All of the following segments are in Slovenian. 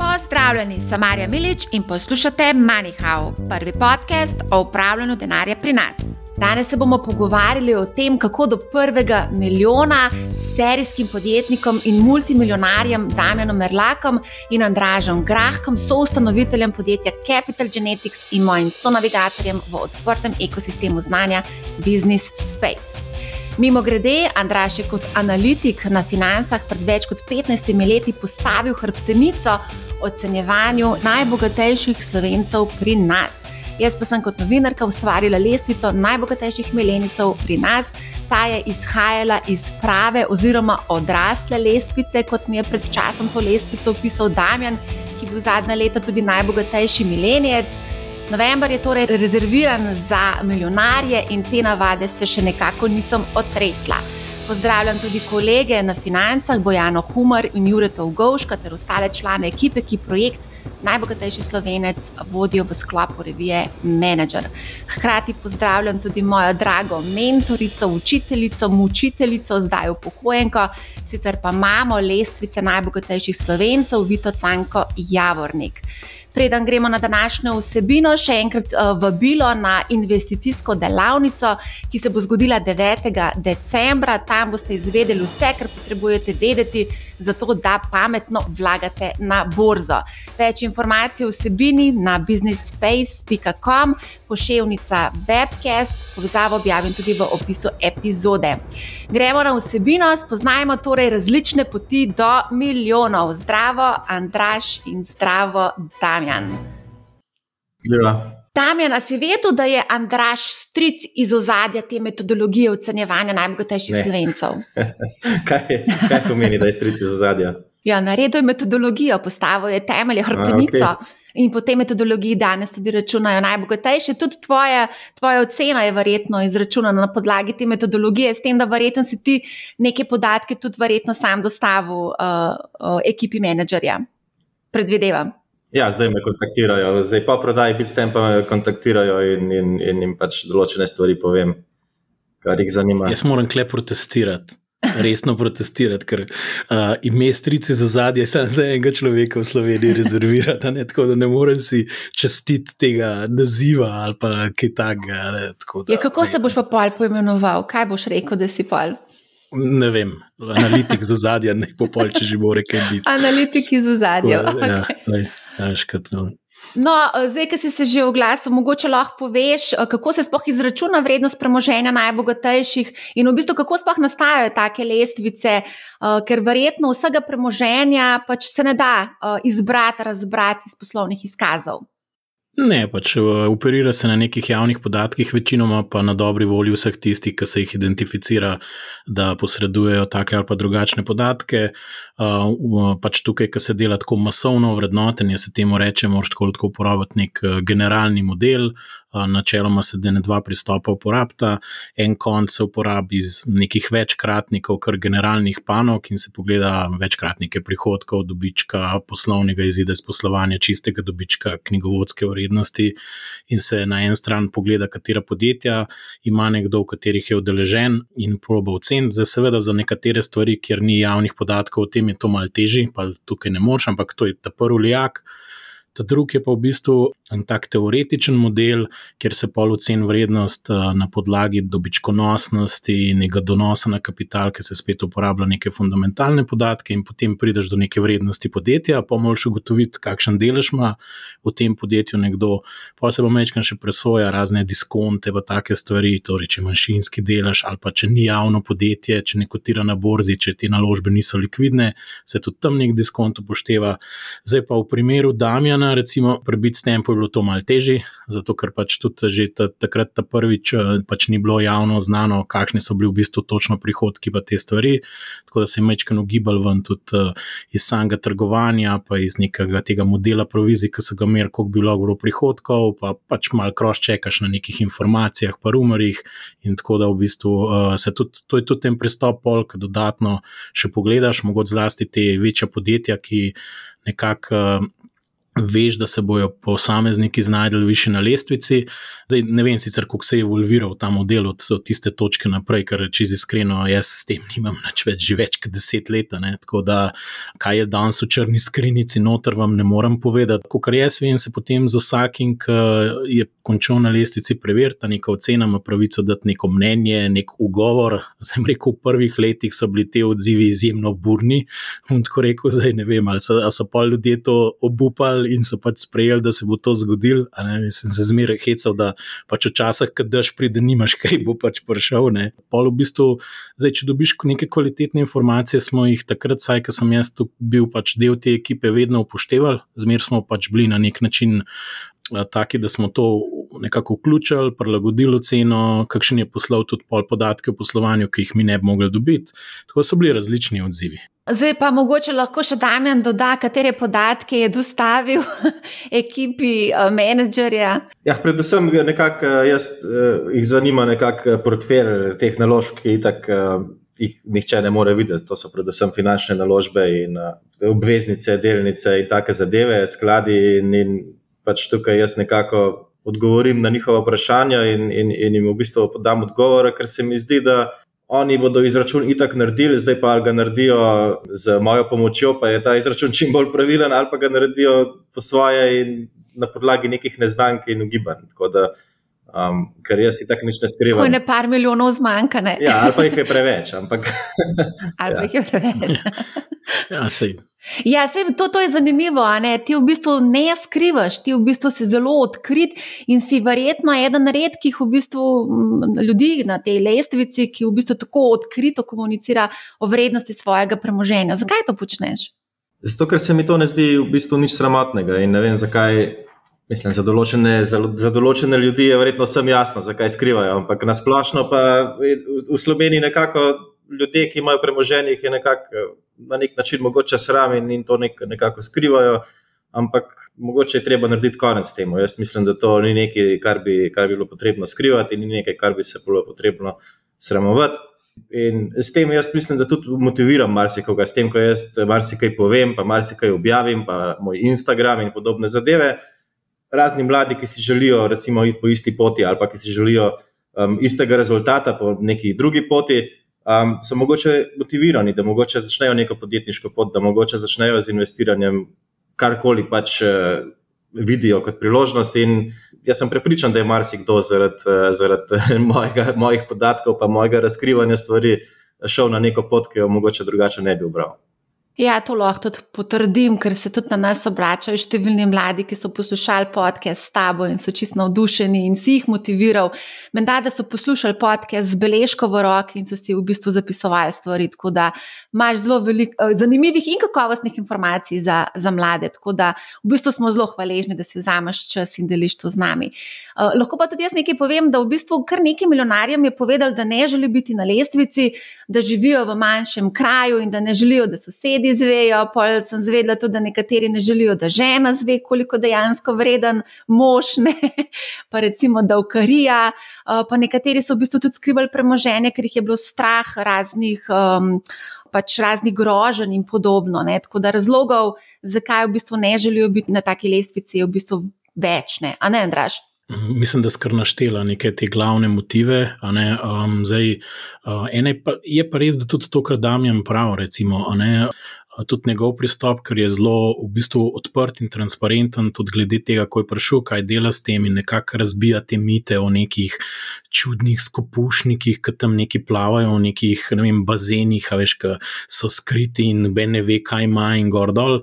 Pozdravljeni, sem Marja Milič in poslušate MoneyHow, prvi podcast o upravljanju denarja pri nas. Danes se bomo pogovarjali o tem, kako do prvega milijona serijskim podjetnikom in multimiljonarjem Damienom Merlakom in Andražom Grahkom, soustanoviteljem podjetja Capital Genetics in mojim sonavigatorjem v odprtem ekosistemu znanja Business Space. Mimo grede, Andraš je kot analitik na financah pred več kot 15 leti postavil hrbtenico ocenjevanju najbogatejših slovencev pri nas. Jaz pa sem kot novinarka ustvarila lestvico najbogatejših milenicov pri nas. Ta je izhajala iz prave oziroma odrasle lestvice, kot mi je pred časom to lestvico opisal Damjan, ki je bil zadnja leta tudi najbogatejši milenijec. November je torej rezerviran za milijonarje in te navade se še nekako nisem otresla. Pozdravljam tudi kolege na financah, Bojano Humor in Juretov Govška ter ostale člane ekipe, ki projekt Najbogatejši slovenec vodijo v sklopu revije Manager. Hkrati pozdravljam tudi mojo drago mentorico, učiteljico, mučiteljico, zdaj upokojenko, sicer pa imamo lestvice najbogatejših slovencev, Vito Canko Javornik. Preden gremo na današnjo vsebino, še enkrat uh, vabilo na investicijsko delavnico, ki se bo zgodila 9. decembra. Tam boste izvedeli vse, kar potrebujete vedeti, zato da pametno vlagate na borzo. Več informacij o vsebini na businessspace.com, pošiljka webcast, povezavo objavim tudi v opisu epizode. Gremo na vsebino, spoznajmo torej različne poti do milijonov. Zdravo, Andraš in zdravo. Damjan. Ja. Damjan, si vedel, da je Andraš stric iz ozadja te metodologije ocenjevanja najbogatejših ne. slovencev? kaj, kaj pomeni, da je stric iz ozadja? Ja, naredil je metodologijo, postavil je temelje, hrbtenico. A, okay. In po tej metodologiji danes tudi računajo najbogatejše. Tudi tvoja, tvoja ocena je verjetno izračunana na podlagi te metodologije, s tem, da verjetno si ti neke podatke tudi verjetno sam dostavil uh, uh, ekipi menedžerja. Predvidevam. Ja, zdaj me kontaktirajo, zdaj pa prodaj, biti s tem pa me kontaktirajo in, in, in jim pač določene stvari povem, kar jih zanima. Jaz moram kle protestirati. Resno protestirati, ker uh, ime strice za zadje, samo za enega človeka v Sloveniji rezervirati, ne, tako da ne morem si čestiti tega naziva ali pa kaj takega. Ja, kako se boš pa pol poimenoval, kaj boš rekel, da si pol? Ne vem, analitik za zadje, ne po pol, če že bo rekel biti. Analitik za zadje. Ja, okay. No. no, zdaj, ki si se že oglasil, mogoče lahko poveš, kako se sploh izračuna vrednost premoženja najbogatejših in v bistvu kako sploh nastajajo take lestvice, ker verjetno vsega premoženja pač se ne da izbrati, razbrati iz poslovnih izkazov. Ne, pač operira se na nekih javnih podatkih, večinoma pa na dobri volji vseh tistih, ki se jih identificira, da posredujejo take ali pa drugačne podatke. Uh, pač tukaj, ki se dela tako masovno vrednotenje, se temu reče, moraš tako uporabiti nek generalni model, načeloma se dene dva pristopa uporabita. En konc se uporabi iz nekih večkratnikov, kar generalnih panog in se pogleda večkratnike prihodkov, dobička, poslovnega izida iz poslovanja, čistega dobička, knjigovodske vrednosti in se na en stran pogleda, katera podjetja ima nekdo, v katerih je udeležen in proba oceniti. Zdaj, seveda, za nekatere stvari, kjer ni javnih podatkov o tem, je to mal teži, pa tukaj ne moš, ampak to je ta prvi lijak. Ta drugi je pa v bistvu en tak teoretičen model, kjer se pol ocen vrednost eh, na podlagi dobičkonosnosti in nekega donosa na kapital, ki se spet uporablja neke fundamentalne podatke, in potem prideš do neke vrednosti podjetja, pa moraš ugotoviti, kakšen delež ima v tem podjetju nekdo. Pa se bo mečkan še presoja razne diskonte, pa take stvari, torej če manjšinski delež ali pa če ni javno podjetje, če ne kotira na borzi, če te naložbe niso likvidne, se tudi tam nek diskont upošteva. Zdaj pa v primeru Damjana, recimo, prebit stempel bilo to malce težje, zato ker pač tudi že takrat ta prvič eh, pač ni bilo javno znano, kakšni so bili v bistvu točno prihodki pa te stvari. Tako da se je mečkan ugibal ven tudi uh, iz samega trgovanja, pa iz nekega tega modela provizij, ki so ga imeli, koliko bi bilo prihodkov, pa pač malo cross-checkaš na nekih informacijah, pa rumorjih. In tako da v bistvu uh, se tudi, to je tudi ten pristop, polk dodatno še pogledaš, mogoče zlasti te večje podjetja, ki nekako. Veš, da se bojo posamezniki znašli više na lestvici. Zdaj, ne vem sicer, kako se je evolviral ta model od, od tiste točke naprej, ker če iskreno, jaz s tem nimam več, več, že več kot deset let. Ne? Tako da, kaj je danes v črni skrinjici, noter vam ne morem povedati. Ko kar jaz vem, se potem z vsakim, ki je končal na lestvici, preverta neka ocena, ima pravico dati neko mnenje, nek ugovor. Zdaj, rekel, v prvih letih so bili te odzivi izjemno burni. Tako rekel, zdaj ne vem, ali so, ali so pa ljudje to obupali in so pač sprejeli, da se bo to zgodilo. Sem se zmeraj hecal, da pač včasih, kad daš pride, nimaš kaj, bo pač prišel. Pol v bistvu, zdaj, če dobiš neke kvalitetne informacije, smo jih takrat, saj, ko sem jaz bil pač del te ekipe, vedno upoštevali, zmer smo pač bili na nek način. Taki, da smo to nekako vključili, prilagodili ceno, kakšen je poslal tudi pol podatke o poslovanju, ki jih mi ne bi mogli dobiti. Tako so bili različni odzivi. Zdaj pa mogoče lahko še Damien doda, katere podatke je dostavil ekipi uh, menedžerja. Ja, predvsem nekako eh, jaz uh, jih zanima nekako portfelj teh naložb, ki tak, uh, jih nihče ne more videti. To so predvsem finančne naložbe in obveznice, delnice in take zadeve, skladi. In, in pač tukaj jaz nekako odgovorim na njihova vprašanja in, in, in jim v bistvu podam odgovore, ker se mi zdi, da oni bodo izračun itak naredili, zdaj pa ga naredijo z mojo pomočjo, pa je ta izračun čim bolj pravilen, ali pa ga naredijo po svoje in na podlagi nekih neznank in ugibanj. Um, ker jaz si tako nič ne skrivam. Ko je ne par milijonov zmanjka. Ne? Ja, ali pa jih je preveč. Ampak, ali pa ja. jih je preveč. ja, sej. Ja, sej, to, to je zanimivo. Ti v bistvu ne skrivaš, ti v bistvu si zelo odkrit in si verjetno eden redkih v bistvu ljudi na tej lestvici, ki v bistvu tako odkrito komunicira o vrednosti svojega premoženja. Zakaj to počneš? Zato, ker se mi to ne zdi v bistvu nič sramotnega in ne vem, zakaj. Mislim, za, določene, za, za določene ljudi je verjetno vsem jasno, zakaj skrivajo, ampak na splošno pa v, v Sloveniji nekako ljudje, ki imajo premoženje, je nekako na nek način mogoče sram in, in to nek, nekako skrivajo, ampak mogoče je treba narediti konec temu. Jaz mislim, da to ni nekaj, kar bi, kar bi bilo potrebno skrivati ni nekaj, kar bi se bilo potrebno sramovati. In s tem jaz mislim, da tudi motiviram marsikoga, s tem, ko jaz marsikaj povem, pa marsikaj objavim, pa moj Instagram in podobne zadeve razni mladi, ki si želijo recimo, iti po isti poti ali pa ki si želijo um, istega rezultata po neki drugi poti, um, so mogoče motivirani, da mogoče začnejo neko podjetniško pot, da mogoče začnejo z investiranjem karkoli pač uh, vidijo kot priložnost. In jaz sem prepričan, da je marsikdo zaradi, uh, zaradi mojega, mojih podatkov, pa mojega razkrivanja stvari šel na neko pot, ki jo mogoče drugače ne bi obral. Ja, to lahko tudi potrdim, ker se tudi na nas obračajo številni mladi, ki so poslušali podcast s tabo in so čisto navdušeni in si jih motiviral. Menda, da so poslušali podcast z beležko v roki in so si v bistvu zapisovali stvari. Tako da imaš zelo veliko eh, zanimivih in kakovostnih informacij za, za mlade. Tako da v bistvu smo zelo hvaležni, da si vzameš čas in deliš to z nami. Uh, lahko pa tudi jaz nekaj povem, da v bistvu kar nekim milijonarjem je povedal, da ne želi biti na lestvici, da živijo v manjšem kraju in da ne želijo, da so sedi izvejo. Pol sem zvedela tudi, da nekateri ne želijo, da žena zve, koliko dejansko vreden mož, ne? pa recimo, da ukarija. Pa nekateri so v bistvu tudi skrivali premoženje, ker jih je bilo strah raznih. Um, Pač raznih groženj in podobno. Ne? Tako da razlogov, zakaj v bistvu ne želijo biti na taki lestvici, je v bistvu več, ne, a ne, Andraš? Mislim, da skr naštela neke te glavne motive. Um, zdaj, uh, pa, je pa res, da tudi to, kar Damien pravi, recimo, tudi njegov pristop, ker je zelo v bistvu odprt in transparenten, tudi glede tega, ko je prišel, kaj dela s tem in nekako razbija te mite o nekih čudnih skupušnikih, ki tam neki plavajo v nekih ne vem, bazenih, a veš, ki so skriti in ne ve, kaj ima in gor dol.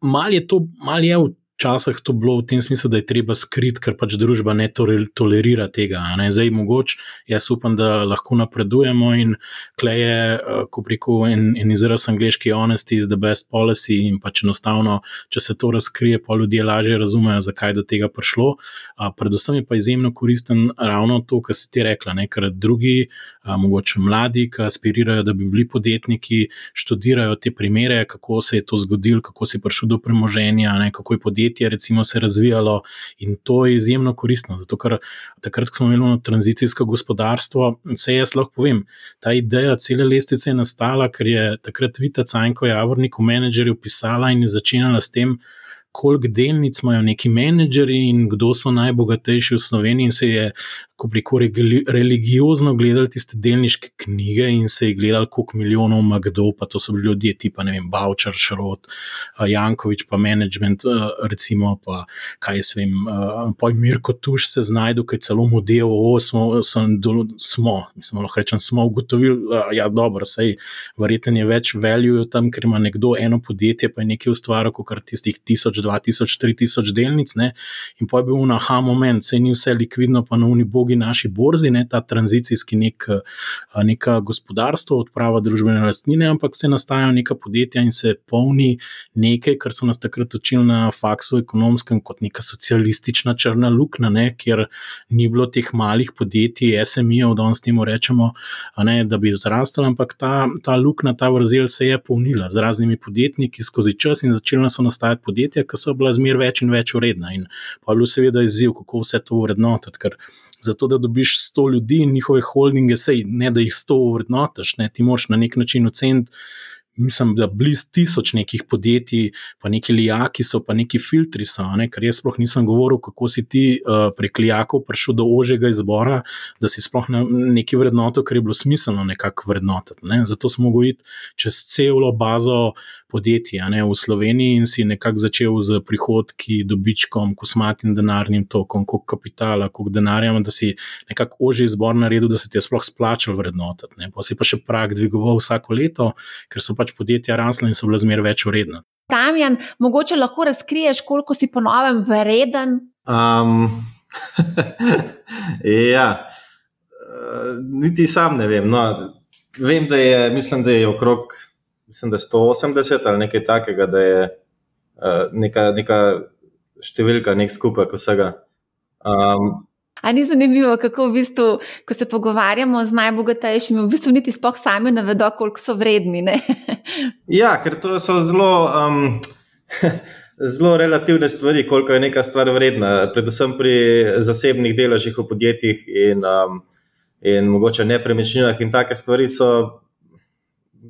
Mal je to, mal je v včasih to bilo v tem smislu, da je treba skriti, ker pač družba ne tolerira tega. Ne? Zdaj, mogoče jaz upam, da lahko napredujemo in kleje, eh, ko preko en, en izraz angliški honesty is the best policy in pač enostavno, če se to razkrije, pa ljudje lažje razumejo, zakaj je do tega prišlo. A, predvsem je pa izjemno koristen ravno to, kar si ti rekla, ne? ker drugi, a, mogoče mladi, ki aspirirajo, da bi bili podjetniki, študirajo te primere, kako se je to zgodilo, kako si prišel do premoženja, ne? kako je podjetje podjetje recimo, se razvijalo in to je izjemno koristno. Zato, ker takrat, ko smo imeli tranzicijsko gospodarstvo, se jaz lahko povem, ta ideja cele lestvice je nastala, ker je takrat Vita Cajnko Javornik v menedžerju pisala in je začenjala s tem. koliko delnic imajo neki menedžeri in kdo so najbogatejši v Sloveniji, in se je ko preko religiozno gledali tiste delniške knjige in se je gledali, koliko milijonov ima kdo, pa to so bili ljudje, tipa ne vem, Bavčar, Šrot, Jankovič, pa management, recimo, pa kaj jaz vem, pa Mirko Tuš se znajdu, kaj celo model O smo, smo, mislim, lahko rečem, smo ugotovili, ja, dobro, sej, verjetno je več value tam, ker ima nekdo eno podjetje, pa je nekaj ustvaril, kot kar tistih tisoč, dva tisoč, tri tisoč delnic, ne, in pa je bil na ha moment, sej ni vse likvidno, pa na uni bogi naši borzi, ne, ta tranzicijski nek, neka gospodarstvo, odprava družbene lastnine, ampak se nastajajo neka podjetja in se polni nekaj, kar so nas takrat učili na faksu ekonomskem, kot neka socialistična črna luknja, kjer ni bilo teh malih podjetij, SMI-jev, da s tem rečemo, ne, da bi zrastali, ampak ta, ta luknja, ta vrzel se je polnila z raznimi podjetniki skozi čas in začela so nastajati podjetja, ki so bila zmer več in več vredna. In pa je bil seveda izziv, kako vse to vrednotiti, ker zato da dobiš 100 ljudi in njihove holdinge, sej ne da jih 100 vrednotaš, ne, ti moraš na nek način oceniti. Mislim, da blizu tisoč nekih podjetij, pa neki lijaki so, pa neki filtri so. Ne? Ker jaz sploh nisem govoril, kako si ti uh, prek lijakov prišel do ožjega izbora, da si sploh na neki vrednoto, ker je bilo smiselno nekako vrednotiti. Ne? Zato smo mogli iti čez celo bazo podjetij ne? v Sloveniji in si nekako začel z prihodki, dobičkom, kosmatim denarnim tokom, koliko kapitala, koliko denarja, da si nekako ožji izbor naredil, da se ti je sploh splačal vrednotiti. Pa si pa še prak dvigoval vsako leto, ker so pa pač podjetja rasla in so bila zmeraj več vredna. Damjan, mogoče lahko razkriješ, koliko si ponovem vreden? Um, ja, uh, niti sam ne vem. No, vem, da je, mislim, da je okrog mislim, da 180 ali nekaj takega, da je uh, neka, neka številka, nek skupek vsega. Um, A ni zanimivo, kako v bistvu, ko se pogovarjamo z najbogatejšimi, v bistvu niti spoh sami ne vedo, koliko so vredni. ja, ker to so zelo. Um, Zelo relativne stvari, koliko je neka stvar vredna, predvsem pri zasebnih deležih v podjetjih in, um, in mogoče nepremičninah, in take stvari so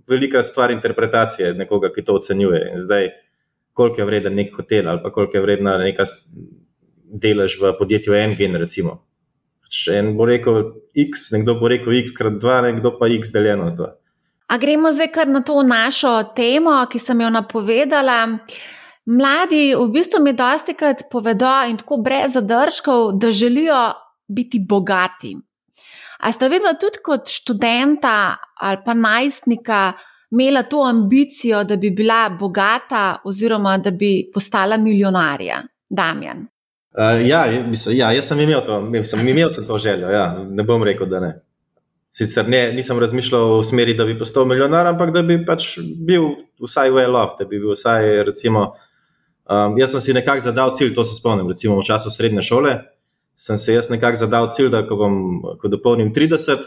velika stvar interpretacije nekoga, ki to ocenjuje. In zdaj, koliko je vreden nek hotel ali koliko je vredna neka delež v podjetju Engine. Recimo. Če en bo rekel X, nekdo bo rekel X krat 2, nekdo pa X deljeno z 2. A gremo zdaj kar na to našo temo, ki sem jo napovedala. Mladi v bistvu mi dosti krat povedo in tako brez zadržkov, da želijo biti bogati. A ste videli tudi kot študenta ali pa najstnika, imela to ambicijo, da bi bila bogata oziroma da bi postala milijonarja, Damjan? Uh, ja, mislim, ja, jaz sem imel to, sem imel sem to željo. Ja. Ne bom rekel, da ne. Sicer ne, nisem razmišljal v smeri, da bi postal milijonar, ampak da bi pač bil vsaj well off, da bi bil vsaj. Recimo, um, jaz sem si nekako zadal cilj, to se spomnim, recimo v času srednje šole. Sem se jaz nekako zadal cilj, da ko, bom, ko dopolnim 30,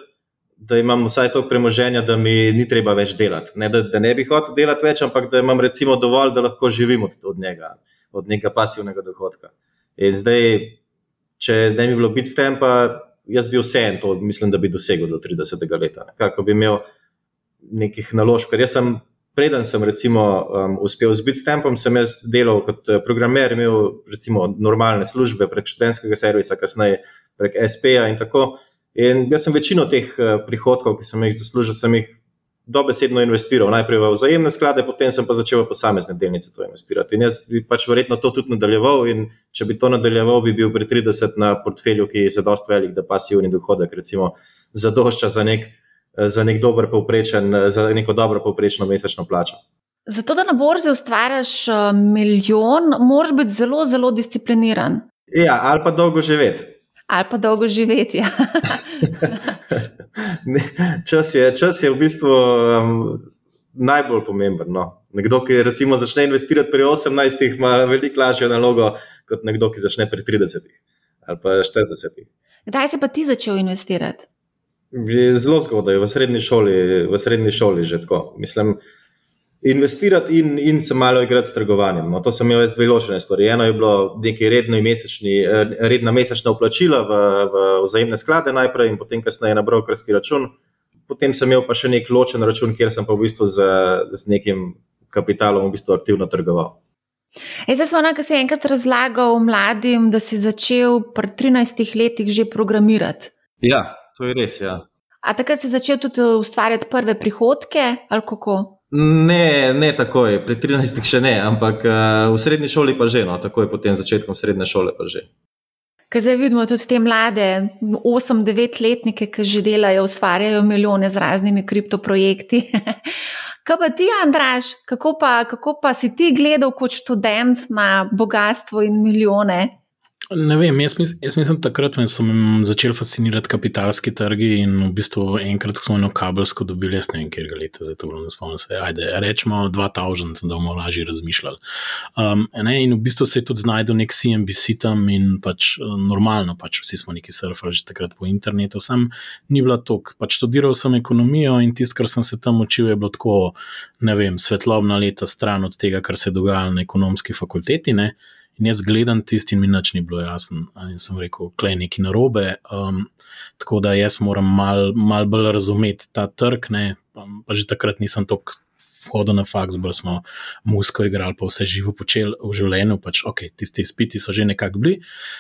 da imam vsaj to premoženje, da mi ni treba več delati. Ne, da, da ne bi hotel delati več, ampak da imam recimo dovolj, da lahko živim od, od njega, od nekega pasivnega dohodka. In zdaj, če ne bi bilo biti s tem, pa jaz bi vse en to, mislim, da bi dosegel do 30. leta. Kako bi imel nekih naložb. Ker jaz sem, preden sem recimo, um, uspel z tempom, sem jaz delal kot eh, programer, imel recimo normalne službe prek študentskega servisa, kasneje prek SP-ja in tako. In jaz sem večino teh uh, prihodkov, ki sem jih zaslužil, sem jih dobesedno investiral. Najprej v vzajemne sklade, potem sem pa začel v posamezne delnice to investirati. In jaz bi pač verjetno to tudi nadaljeval. In če bi to nadaljeval, bi bil pri 30 na portfelju, ki je za dost velik, da pasivni dohodek, recimo, zadošča za nek, za nek dober povprečen, za neko dobro povprečno mesečno plačo. Zato, da na borzi ustvarjaš eh, milijon, moraš biti zelo, zelo discipliniran. Ja, ali pa dolgo živeti ali pa dolgo živeti. Ja. čas, je, čas je v bistvu um, najbolj pomemben. No. Nekdo, ki recimo začne investirati pri 18, ima veliko lažjo nalogo kot nekdo, ki začne pri 30 ali pa 40. Kdaj si pa ti začel investirati? Zelo zgodaj, v srednji šoli, v srednji šoli že tako. Mislim, investirati in, in se malo igrati s trgovanjem. No, to so imeli dve ločene stvari. Eno je bilo neki redno mesečni, eh, redna mesečna uplačila v, v vzajemne sklade najprej in potem kasneje na brokerski račun. Potem sem imel pa še nek ločen račun, kjer sem pa v bistvu z, z nekim kapitalom v bistvu aktivno trgoval. Zdaj smo nekaj se enkrat razlagal mladim, da si začel pri 13 letih že programirati. Ja, to je res. Ja. A takrat si začel tudi ustvarjati prve prihodke ali kako? Ne, ne takoj, pri 13 še ne, ampak uh, v srednji šoli pa že, no, takoj po tem začetku srednje šole pa že. Ker zdaj vidimo tudi te mlade, 8-9-letnike, ki že delajo, ustvarjajo milijone z raznimi kriptoprojekti. Kaj pa ti, Andraš, kako pa, kako pa si ti gledal kot študent na bogatstvo in milijone? Ne vem, jaz, mis, jaz mislim, takrat me so začeli fascinirati kapitalski trgi in v bistvu enkrat smo eno kabelsko dobili, jaz ne vem, kjer ga leta, zdaj to bilo ne spomnim se. Ajde, rečemo 2000, da bomo lažje razmišljali. Um, ne, in v bistvu se je tudi znašel nek CNBC tam in pač uh, normalno, pač vsi smo neki surfali že takrat po internetu, sem ni bila tok. Pač študiral sem ekonomijo in tisto, kar sem se tam učil, je bilo tako, ne vem, svetlobna leta stran od tega, kar se je dogajalo na ekonomski fakulteti. Ne. In jaz gledam tisti, in mi nič ni bilo jasno. In sem rekel, klej neki narobe. Um, tako da jaz moram malo mal bolj razumeti ta trg, ne? pa že takrat nisem tako hodil na faks, bolj smo musko igrali, pa vse živo počeli v življenju. Pač, ok, tisti izpiti so že nekako bili.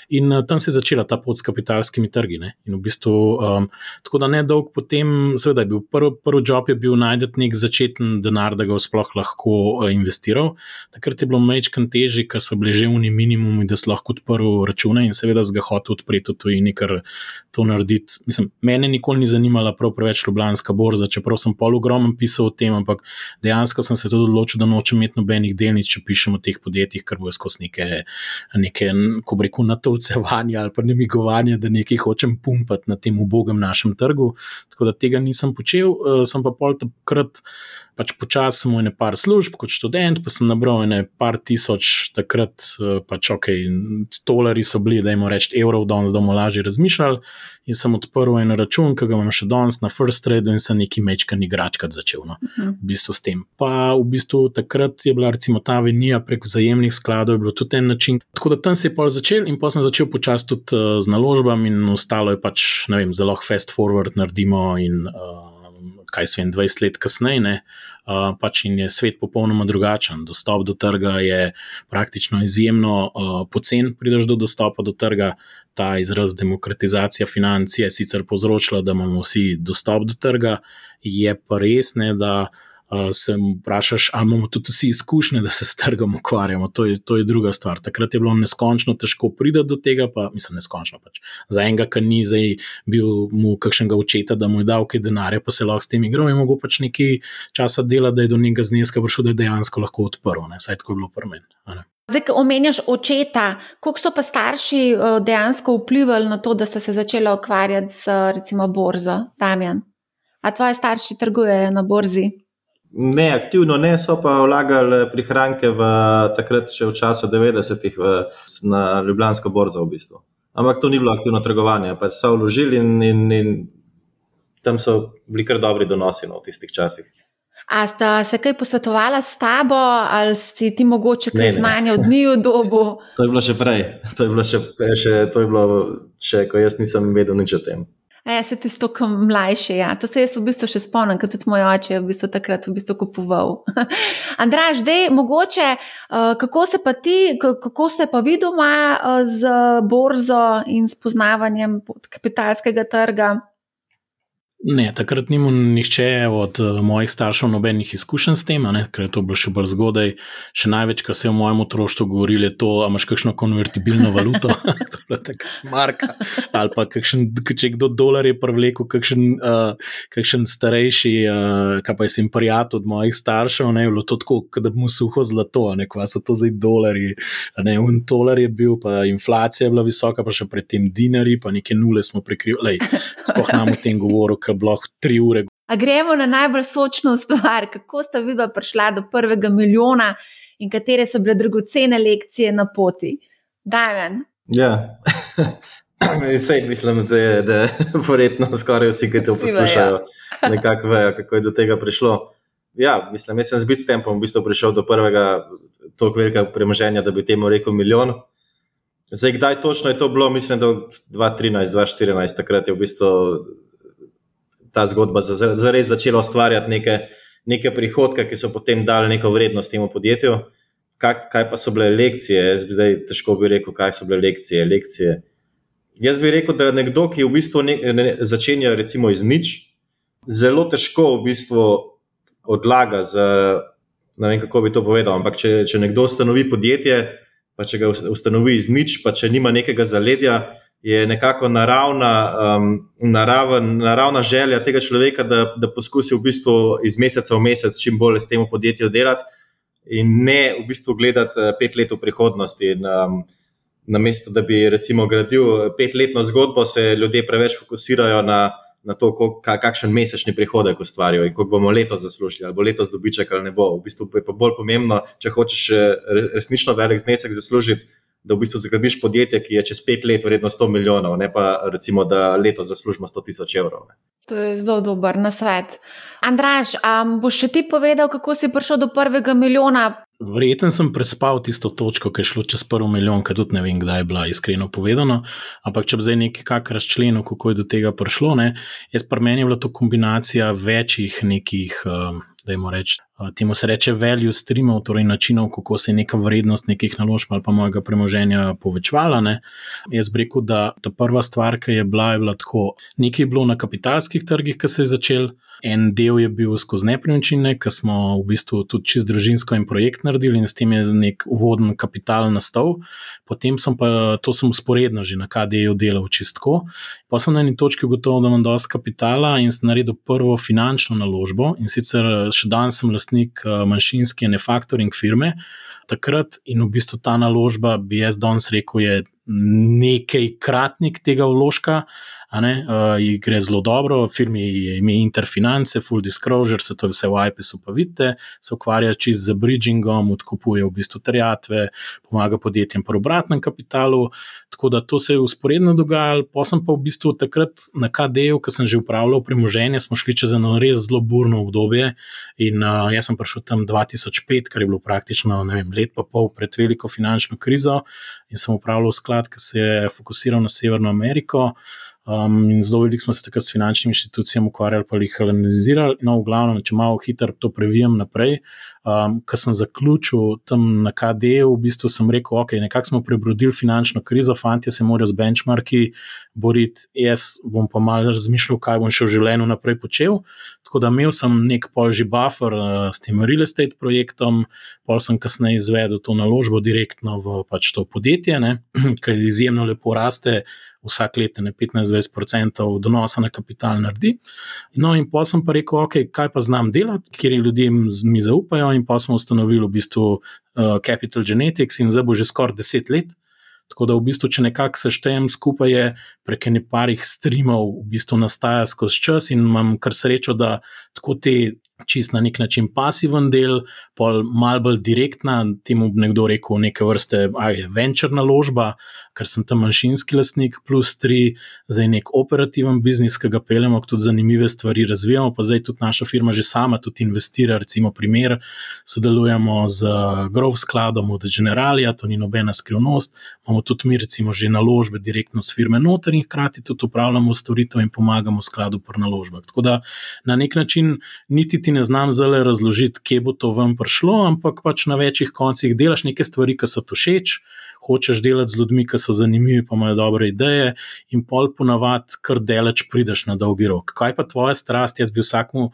In uh, tam se je začela ta pot s kapitalskimi trgi. Ne? In v bistvu, um, tako da ne dolgo potem, seveda je bil prvi prv job, je bil najti nek začeten denar, da ga sploh lahko uh, investiral. Takrat je bilo mečkan težje, ker so bili že v minimumi, da si lahko odprl račune in seveda z ga hotel odpreti v tujini, ker to narediti. Mislim, mene nikoli ni zanimala prav preveč Ljubljanska borza, čeprav sem pol ogromen pisal o tem, ampak dejansko dejansko sem se tudi odločil, da nočem imeti nobenih delnic, če pišem o teh podjetjih, ker bo skozi neke, neke ko reko, natolcevanje ali pa nemigovanje, da nekaj hočem pumpati na tem ubogem našem trgu. Tako da tega nisem počel, uh, sem pa pol takrat pač počasi sem imel nekaj služb kot študent, pa sem nabral nekaj tisoč takrat, eh, pač ok, dolari so bili, da jim rečem, evrov danes, da bomo lažje razmišljali. In sem odprl en račun, ki ga imam še danes na First Trade, in sem neki mečkan igračkat začel. No, uh -huh. v bistvu s tem. Pa v bistvu takrat je bila recimo ta venija prek vzajemnih skladov, je bilo tudi en način. Tako da tam se je pol začel in pa sem začel počasi tudi uh, z naložbami, in ostalo je pač, ne vem, zelo fast forward naredimo in. Uh, kaj se vem, 20 let kasneje, uh, pač in je svet popolnoma drugačen. Dostop do trga je praktično izjemno uh, pocen, prideš do dostopa do trga. Ta izraz demokratizacija financ je sicer povzročila, da imamo vsi dostop do trga, je pa res ne, da uh, se vprašaš, ali imamo tudi vsi izkušnje, da se s trgom ukvarjamo. To je, to je druga stvar. Takrat je bilo neskončno težko priti do tega, pa mislim, neskončno pač. Za enega, ki ni zdaj bil mu kakšnega očeta, da mu je dal kaj denarja, pa se lahko s tem igral, je mogel pač nekaj časa dela, da je do njega zneska prišel, da je dejansko lahko odprl. Ne? Saj tako je bilo prven. Zdaj, ko omenjaš očeta, kako so pa starši dejansko vplivali na to, da ste se začeli ukvarjati z recimo borzo, Damjan? A tvoji starši trgujejo na borzi? Ne, aktivno ne, so pa vlagali prihranke v takrat, še v času 90-ih, na Ljubljansko borzo v bistvu. Ampak to ni bilo aktivno trgovanje, pač so vložili in, in, in tam so bili kar dobri donosi no, v tistih časih. A sta se kaj posvetovala s tabo, ali si ti mogoče kaj znanja od njih v dobu? To je bilo še prej, to je bilo še, še, to je bilo še, ko jaz nisem vedel nič o tem. E, se ti stoko mlajši. Ja. To se jaz v bistvu še spomnim, ker tudi moj oče je v bistvu takrat v bistvu kupoval. Andraž, zdaj mogoče, uh, kako se pa ti, kako ste pa vi doma uh, z borzo in spoznavanjem kapitalskega trga? Ne, takrat ni imel nihče od uh, mojih staršev nobenih izkušenj s tem, ne, ker je to bilo še bolj zgodaj. Še največ, kar se je v mojem otroštvu govorilo, je to, ali imaš kakšno konvertibilno valuto, marka, ali pa kakšen, če kdo dolar je privlekel, kakšen, uh, kakšen starejši, uh, kaj pa je sem prijatelj od mojih staršev, ne, je bilo to tako, da bi mu suho zlato, ne, kva so to zdaj dolari. Ne, un dolar je bil, pa inflacija je bila visoka, pa še predtem dinari, pa neke nule smo prekrivali. Sploh nam o tem govoril ki bi lahko tri ure. A gremo na najbolj sočno stvar, kako sta vidva prišla do prvega milijona in katere so bile dragocene lekcije na poti. Daven. Ja. Sej, mislim, da je, da je verjetno skoraj vsi, ki to poslušajo, nekako vejo, kako je do tega prišlo. Ja, mislim, jaz sem z Bitstampom v bistvu prišel do prvega toliko velikega premoženja, da bi temu rekel milijon. Zdaj, kdaj točno je to bilo, mislim, da 2013, 2014, takrat je v bistvu ta zgodba zares začela ustvarjati neke, neke prihodke, ki so potem dali neko vrednost temu podjetju. kaj, kaj pa so bile lekcije. Jaz bi zdaj težko bi rekel, kaj so bile lekcije. lekcije. Jaz bi rekel, da nekdo, ki v bistvu ne, ne, začenja recimo iz nič, zelo težko v bistvu odlaga. Z, ne vem, kako bi to povedal, ampak če, če nekdo ustanovi podjetje, pa če ga ustanovi iz nič, pa če nima nekega zaledja, je nekako naravna, um, naraven, naravna želja tega človeka, da, da poskusi v bistvu iz meseca v mesec čim bolj s tem podjetjem delati in ne v bistvu gledati uh, pet let v prihodnosti. In, um, na mesto, da bi recimo gradil petletno zgodbo, se ljudje preveč fokusirajo na na to, kakšen mesečni prihodek ustvarijo in koliko bomo letos zaslužili, ali bo letos dobiček ali ne bo. V bistvu je pa bolj pomembno, če hočeš eh, resnično velik znesek zaslužiti, da v bistvu zgradiš podjetje, ki je čez pet let vredno 100 milijonov, ne pa recimo, da letos zaslužimo 100 tisoč evrov. Ne. To je zelo dober na svet. Andraš, um, boš še ti povedal, kako si prišel do prvega milijona? Verjetno sem prespal tisto točko, ki je šlo čez prvi milijon, ker tudi ne vem, kdaj je bila iskreno povedano. Ampak če bi zdaj nekaj razčlenil, kako je do tega prišlo, ne, jaz pa meni je bila to kombinacija večjih nekih. Um, da jim rečem, temu se reče value streamov, torej načinov, kako se je neka vrednost nekih naložb ali pa mojega premoženja povečvala. Ne. Jaz bi rekel, da ta prva stvar, ki je bila, je bila tako. Nekaj je bilo na kapitalskih trgih, ki se je začel. En del je bil skozi nepremičnine, ki smo v bistvu tudi čist družinsko in projekt naredili, in s tem je nek uvoden kapital nastal. Potem sem pa to sem usporedno že na KD-ju delal čistko. Pa sem na eni točki ugotovil, da imam dovolj kapitala in sem naredil prvo finančno naložbo. In sicer še danes sem lastnik eh, manjšinske nefaktoring firme. Takrat in v bistvu ta naložba, bi jaz danes rekel, je nekaj kratnik tega vložka, uh, gre zelo dobro, firmi je ime Interfinance, Full Disclosure, se to vse v IPS-u pa vidite, se ukvarja čist z bridgingom, odkupuje v bistvu terjatve, pomaga podjetjem po obratnem kapitalu. Tako da to se je usporedno dogajalo, pa sem pa v bistvu takrat na KD-ju, ki sem že upravljal premoženje, smo šli čez eno res zelo burno obdobje. In uh, jaz sem prišel tam 2005, kar je bilo praktično vem, let pa pol pred veliko finančno krizo, in sem upravljal sklad, ki se je fokusiral na Severno Ameriko. Um, in zelo veliko smo se takrat s finančnimi inštitucijami ukvarjali, pa jih analizirali. No, v glavnem, če malo hitro to previjem naprej. Um, Ko sem zaključil tam na KD, v bistvu sem rekel, ok, nekako smo prebrodili finančno krizo, fanti se morajo z benchmarki boriti, jaz bom pa malo razmišljal, kaj bom še v življenju naprej počel. Tako da imel sem nek polži buffer uh, s tem real estate projektom, pol sem kasneje izvedel to naložbo direktno v pač to podjetje, ki izjemno lepo raste vsak let ne 15-20% donosa na kapital naredi. No, in pa sem pa rekel, ok, kaj pa znam delati, kjer ljudje mi zaupajo, in pa smo ustanovili v bistvu uh, Capital Genetics, in zdaj bo že skoraj 10 let. Tako da, v bistvu, če nekako seštejem skupaj, je prek nekaj streamov, v bistvu nastaja skozi čas in imam kar srečo, da tako te čist na nek način pasiven del, pol mal bolj direktna, temu bi nekdo rekel, neke vrste, a je venture naložba, ker sem tam manjšinski lastnik, plus tri, zdaj nek operativen biznis, ki ga peljemo, tudi zanimive stvari razvijamo, pa zdaj tudi naša firma že sama tudi investira, recimo primer, sodelujemo z Grove skladom od Generalija, to ni nobena skrivnost, imamo tudi mi recimo že naložbe direktno s firme noter in hkrati tudi upravljamo storitev in pomagamo skladu pri naložbah. Tako da na nek način niti ti ne znam zdaj razložiti, kje bo to vam prišlo, ampak pač na večjih koncih delaš neke stvari, ki so ti všeč, hočeš delati z ljudmi, ki so zanimivi, pa imajo dobre ideje, in pol ponavadi kar delač prideš na dolgi rok. Kaj pa tvoja strast? Jaz bi vsakmu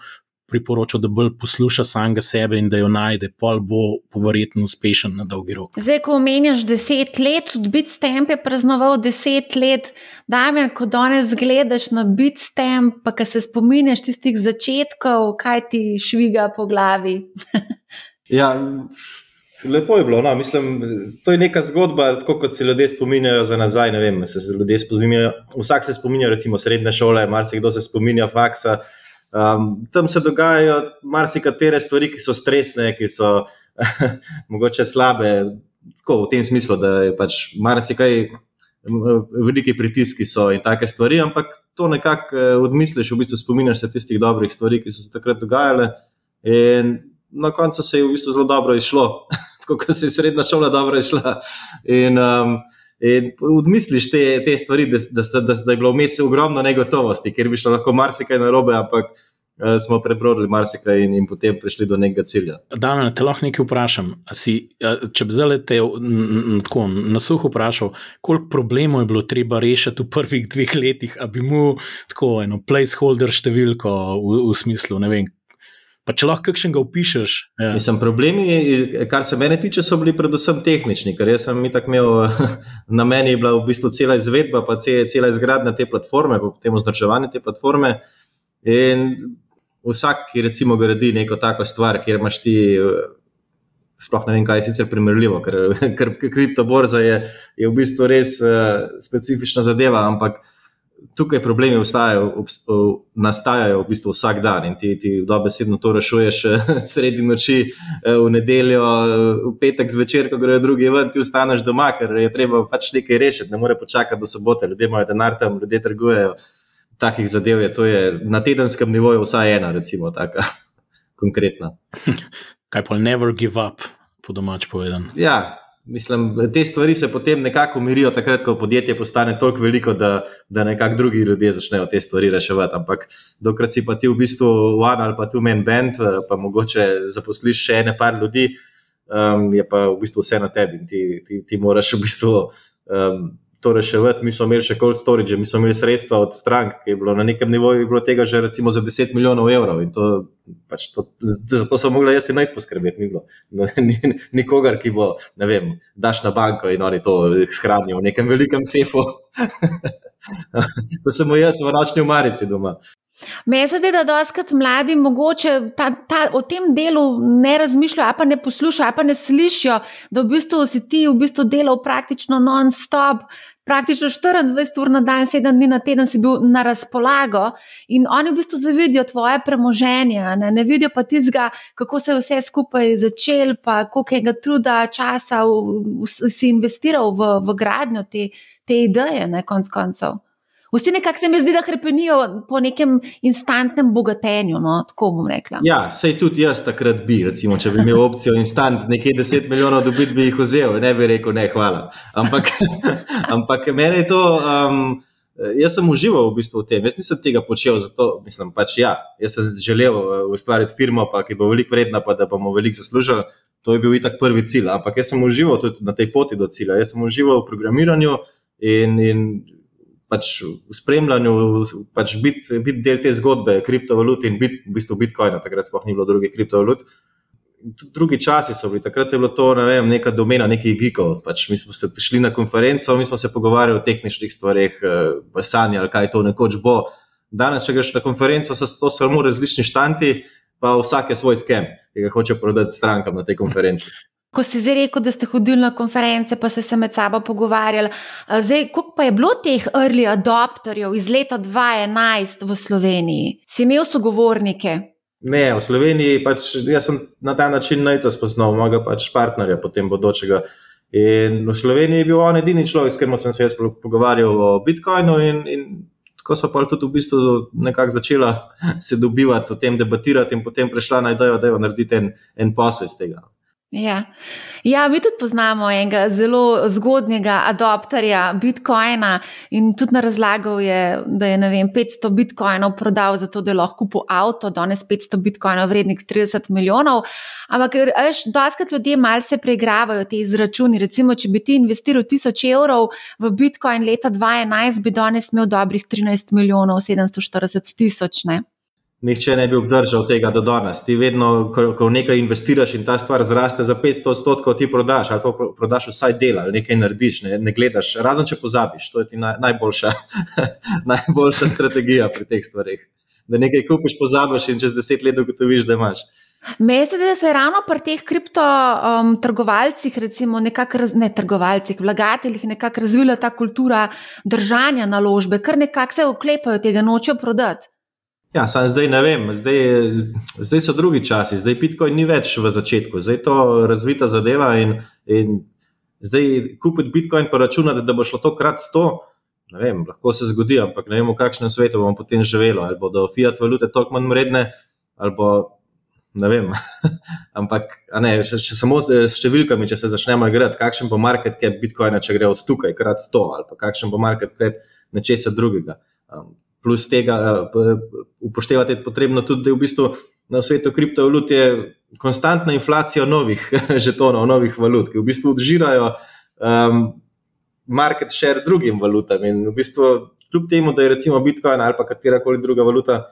priporočal, da bolj posluša samega sebe in da jo najde, pol bo poverjetno uspešen na dolgi rok. Zdaj, ko omenjaš deset let, tudi Bitstamp je praznoval deset let, da me, ko danes gledaš na Bitstamp, pa ki se spominješ tistih začetkov, kaj ti šviga po glavi. ja. Lepo je bilo, no, mislim, to je neka zgodba, tako kot se ljudje spominjajo za nazaj. Vem, se vsak se spominja, recimo, srednje šole, marsikdo se spominja faksa. Um, tam se dogajajo marsikatere stvari, ki so stresne, ki so mogoče slabe, tako v tem smislu, da je pač marsikaj, veliki pritiski so in take stvari, ampak to nekako eh, odmisliš, v bistvu spominjaš se tistih dobrih stvari, ki so se takrat dogajale. In na koncu se je v bistvu zelo dobro izšlo, tako kot se je srednja šola dobro izšla. In, um, In odmisliš te, te stvari, da, da, da, da je bilo vmes ogromno negotovosti, ker bi šlo lahko marsikaj narobe, ampak uh, smo prebrodili marsikaj in, in potem prišli do nekega cilja. Da, me te lahko nekaj vprašam. Si, če bi zdaj te tako na suho vprašal, koliko problemov je bilo treba rešiti v prvih dveh letih, da bi mu tako eno placeholder številko v, v smislu, ne vem. Pa če lahko kakšen ga opišuješ. Ja. Mislim, problemi, kar se mene tiče, so bili predvsem tehnični, ker jaz sem tako imel na meni, bila v bistvu cela izvedba, pa cela izgradnja te platforme, pa potem označevanje te platforme. In vsak, ki recimo gradi neko tako stvar, kjer imaš ti, sploh ne vem, kaj je sicer primerljivo, ker, ker kriptoborza je, je v bistvu res uh, specifična zadeva, ampak tukaj problemi vstajajo, nastajajo v bistvu vsak dan in ti, ti dobesedno to rešuješ sredi noči, eh, v nedeljo, v petek zvečer, ko grejo drugi ven, ti ostaneš doma, ker je treba pač nekaj rešiti, ne more počakati do sobote, ljudje imajo denar tam, ljudje trgujejo takih zadev je, to je na tedenskem nivoju vsaj ena, recimo, taka konkretna. Kaj pa never give up, po domač povedan. Ja, mislim, te stvari se potem nekako umirijo, takrat, ko podjetje postane toliko veliko, da, da nekako drugi ljudje začnejo te stvari reševati. Ampak dokler si pa ti v bistvu one ali pa tu men band, pa mogoče zaposliš še ene par ljudi, um, je pa v bistvu vse na tebi in ti, ti, ti moraš v bistvu. Um, to reševati. Mi smo imeli še cold storage, mi smo imeli sredstva od strank, ki je bilo na nekem nivoju, bilo tega že recimo za 10 milijonov evrov. To, pač to, zato so mogli jaz najc poskrbeti. Ni bilo no, nikogar, ki bo, ne vem, daš na banko in oni to shranijo v nekem velikem sefu. to sem jaz v nočni umarici doma. Meni se zdi, da doskrat mladi mogoče ta, ta, o tem delu ne razmišljajo, pa ne poslušajo, pa ne slišijo, da v bistvu si ti v bistvu delal praktično non-stop, praktično 24 ur na dan, 7 dni na teden si bil na razpolago in oni v bistvu zavidijo tvoje premoženje, ne, ne vidijo pa tizga, kako se je vse skupaj začel, pa koliko je truda, časa v, v, si investiral v, v gradnjo te, te ideje, ne konc koncev. Vsi nekako se mi zdi, da krepenijo po nekem instantnem bogatenju. No, tako bom rekla. Ja, sej tudi jaz takrat bi, recimo, če bi imel opcijo instant, nekaj deset milijonov dobiti, bi jih vzel, ne bi rekel, ne, hvala. Ampak, ampak meni je to. Um, Jaz sem užival v bistvu v tem, jaz nisem tega počel zato, mislim, pač ja, jaz sem želel uh, ustvariti firmo, pa, ki bo veliko vredna, pa da bomo veliko zaslužili. To je bil itak prvi cilj. Ampak jaz sem užival tudi na tej poti do cilja. Jaz sem užival v programiranju in, in pač v spremljanju, pač biti bit del te zgodbe, kriptovalut in biti v bistvu Bitcoin, takrat sploh ni bilo drugih kriptovalut. Drugi časi so bili, takrat je bilo to ne vem, neka domena, neki gigov. Pač mi smo se šli na konferenco, mi smo se pogovarjali o tehničnih stvareh, eh, sanjali, kaj to nekoč bo. Danes, če greš na konferenco, so to samo različni štanti, pa vsak je svoj skem, ki ga hoče prodati strankam na tej konferenci. Ko ste zdaj rekel, da ste hodili na konference, pa ste se med sabo pogovarjali, zdaj, koliko pa je bilo teh early adopterjev iz leta 2011 v Sloveniji? Si imel sogovornike? Ne, v Sloveniji pač jaz sem na ta način najca spoznal mojega pač partnerja, potem bodočega. In v Sloveniji je bil on edini človek, s katerim sem se jaz pogovarjal o Bitcoinu, in, in tako so pa tudi v bistvu nekako začela se dobivati o tem, debatirati, in potem prišla na idejo, da je narediti en, en posel iz tega. Ja. ja, mi tudi poznamo enega zelo zgodnjega adopterja Bitcoina in tudi na razlagal je, da je vem, 500 Bitcoinov prodal za to, da je lahko kupil avto, danes 500 Bitcoinov vrednih 30 milijonov. Ampak, veš, doskrat ljudje malce preigravajo te izračuni. Recimo, če bi ti investiral 1000 evrov v Bitcoin leta 2011, bi danes imel dobrih 13 milijonov 740 tisoč nihče ne bi obdržal tega do danes. Ti vedno, ko, ko nekaj investiraš in ta stvar zraste za 500 odstotkov, ti prodaš ali pa prodaš vsaj del ali nekaj narediš, ne, ne gledaš, razen če pozabiš. To je ti naj, najboljša, najboljša strategija pri teh stvarih. Da nekaj kupiš, pozabiš in čez deset let ugotoviš, da imaš. Mese, da se ravno pri teh kriptotrgovalcih, um, recimo, nekako, ne trgovalcih, vlagateljih, nekako razvila ta kultura držanja naložbe, ker nekako se oklepajo tega, nočejo prodati. Ja, samo zdaj ne vem, zdaj, zdaj so drugi časi, zdaj Bitcoin ni več v začetku, zdaj je to razvita zadeva in, in zdaj kupiti Bitcoin pa računati, da bo šlo to krat sto. Ne vem, lahko se zgodi, ampak ne vem, v kakšnem svetu bomo potem živeli. Ali bodo fiat valute toliko manj vredne, ali bo, ne vem. ampak, ne, če, če samo s številkami, če se začnemo igrati, kakšen bo market cap Bitcoina, če gre od tukaj krat sto, ali pa kakšen bo market cap nečesa drugega. Plus tega upoštevati je potrebno tudi, da je v bistvu na svetu kriptovalut je konstantna inflacija novih žetonov, novih valut, ki v bistvu odžirajo um, market share drugim valutam. In v bistvu, kljub temu, da je recimo Bitcoin ali pa katera koli druga valuta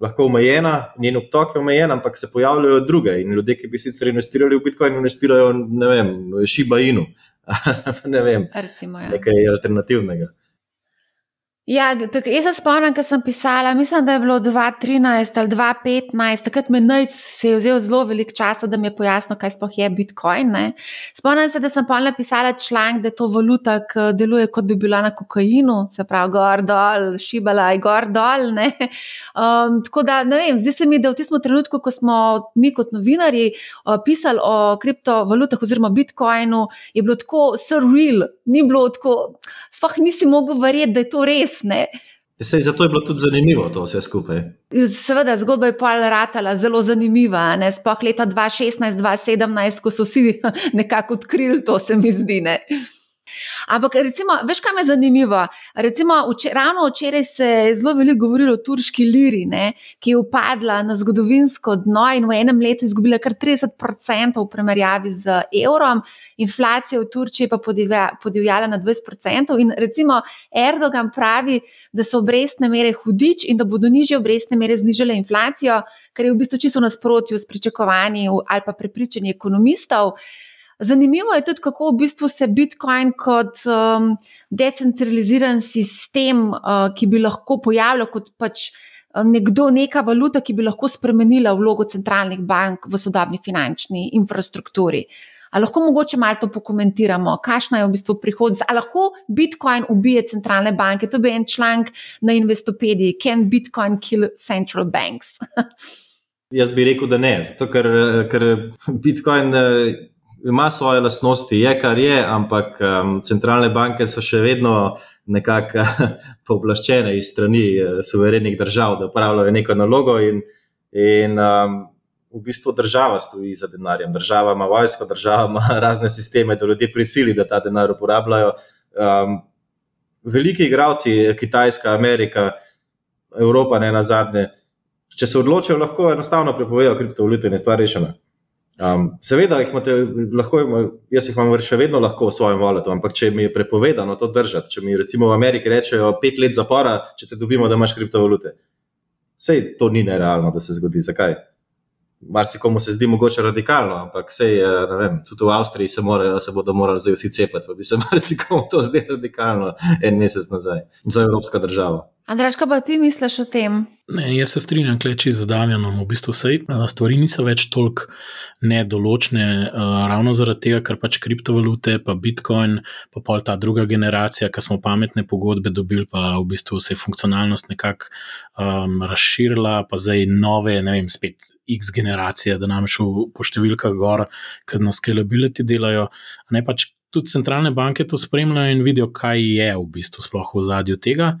lahko omejena, njen obtok je omejen, ampak se pojavljajo druge. In ljudje, ki bi sicer investirali v Bitcoin, investirajo v Shiba Inu. ne vem, Recimo, ja. nekaj alternativnega. Ja, tak, jaz se spomnim, ko sem pisala, mislim, da je bilo 2013 ali 2015, takrat me najc se je vzel zelo veliko časa, da mi je pojasnil, kaj sploh je Bitcoin. Ne. Spomnim se, da sem pa napisala članek, da je to valuta, ki deluje kot bi bila na kokainu, se pravi, gor dol, šibala je gor dol. Um, tako da, ne vem, zdi se mi, da v tistem trenutku, ko smo mi kot novinari uh, pisali o kriptovalutah oziroma Bitcoinu, je bilo tako surreal, ni bilo tako, sploh nisi mogel verjeti, da je to res res. Ne? Sej, zato je bilo tudi zanimivo to vse skupaj. Seveda, zgodba je pa ratala zelo zanimiva. Sploh leta 2016-2017, ko so vsi nekako odkrili to, se mi zdi. Ne? Ampak, recimo, veš, kaj me zanima? Recimo, včer, ravno včeraj se je zelo veliko govorilo o turški liri, ne, ki je upadla na zgodovinsko dno in v enem letu izgubila kar 30% v primerjavi z evrom, inflacija v Turčiji pa podivjala na 20%. In recimo Erdogan pravi, da so obrestne mere hudič in da bodo nižje obrestne mere znižale inflacijo, kar je v bistvu čisto nasprotju s pričakovanji ali pa prepričanji ekonomistov. Zanimivo je tudi, kako v bistvu se Bitcoin kot um, decentraliziran sistem, uh, ki bi lahko pojavljal kot pač uh, nekdo, neka valuta, ki bi lahko spremenila vlogo centralnih bank v sodobni finančni infrastrukturi. Ali lahko mogoče malo to pokomentiramo, kakšna je v bistvu prihodnost? Ali lahko Bitcoin ubije centralne banke? To bi en članek na Investopediji, Can Bitcoin kill central banks? Jaz bi rekel, da ne, zato ker, ker Bitcoin ima svoje lastnosti, je kar je, ampak um, centralne banke so še vedno nekako pooblaščene iz strani uh, suverenih držav, da upravljajo neko nalogo, in, in um, v bistvu država stoji za denarjem. Država ima vojsko, država ima razne sisteme, da ljudje prisili, da ta denar uporabljajo. Um, veliki igravci, Kitajska, Amerika, Evropa, ne na zadnje. Če se odločijo, lahko enostavno prepovejo kriptovalute in je stvar rešena. Um, seveda, jih imate, lahko, jaz jih imam še vedno lahko v svojem valetu, ampak če mi je prepovedano to držati, če mi recimo v Ameriki rečejo pet let zapora, če te dobimo, da imaš kriptovalute. Sej to ni nerealno, da se zgodi. Zakaj? Marsikomu se zdi mogoče radikalno, ampak sej, eh, vem, tudi v Avstriji se, morajo, se bodo morali zdaj vsi cepiti, pa bi se marsikomu to zdelo radikalno en mesec nazaj za evropsko državo. Andraš, kaj pa ti misliš o tem? Ne, jaz se strinjam, kleči z Damjanom. V bistvu vse stvari niso več toliko nedoločne, uh, ravno zaradi tega, ker pač kriptovalute, pa Bitcoin, pa pol ta druga generacija, ki smo pametne pogodbe dobili, pa v bistvu se je funkcionalnost nekako um, razširila, pa zdaj nove, ne vem, spet X generacije, da nam šel po številkah gor, ker na scalability delajo. Ne pač tudi centralne banke to spremljajo in vidijo, kaj je v bistvu sploh v zadju tega.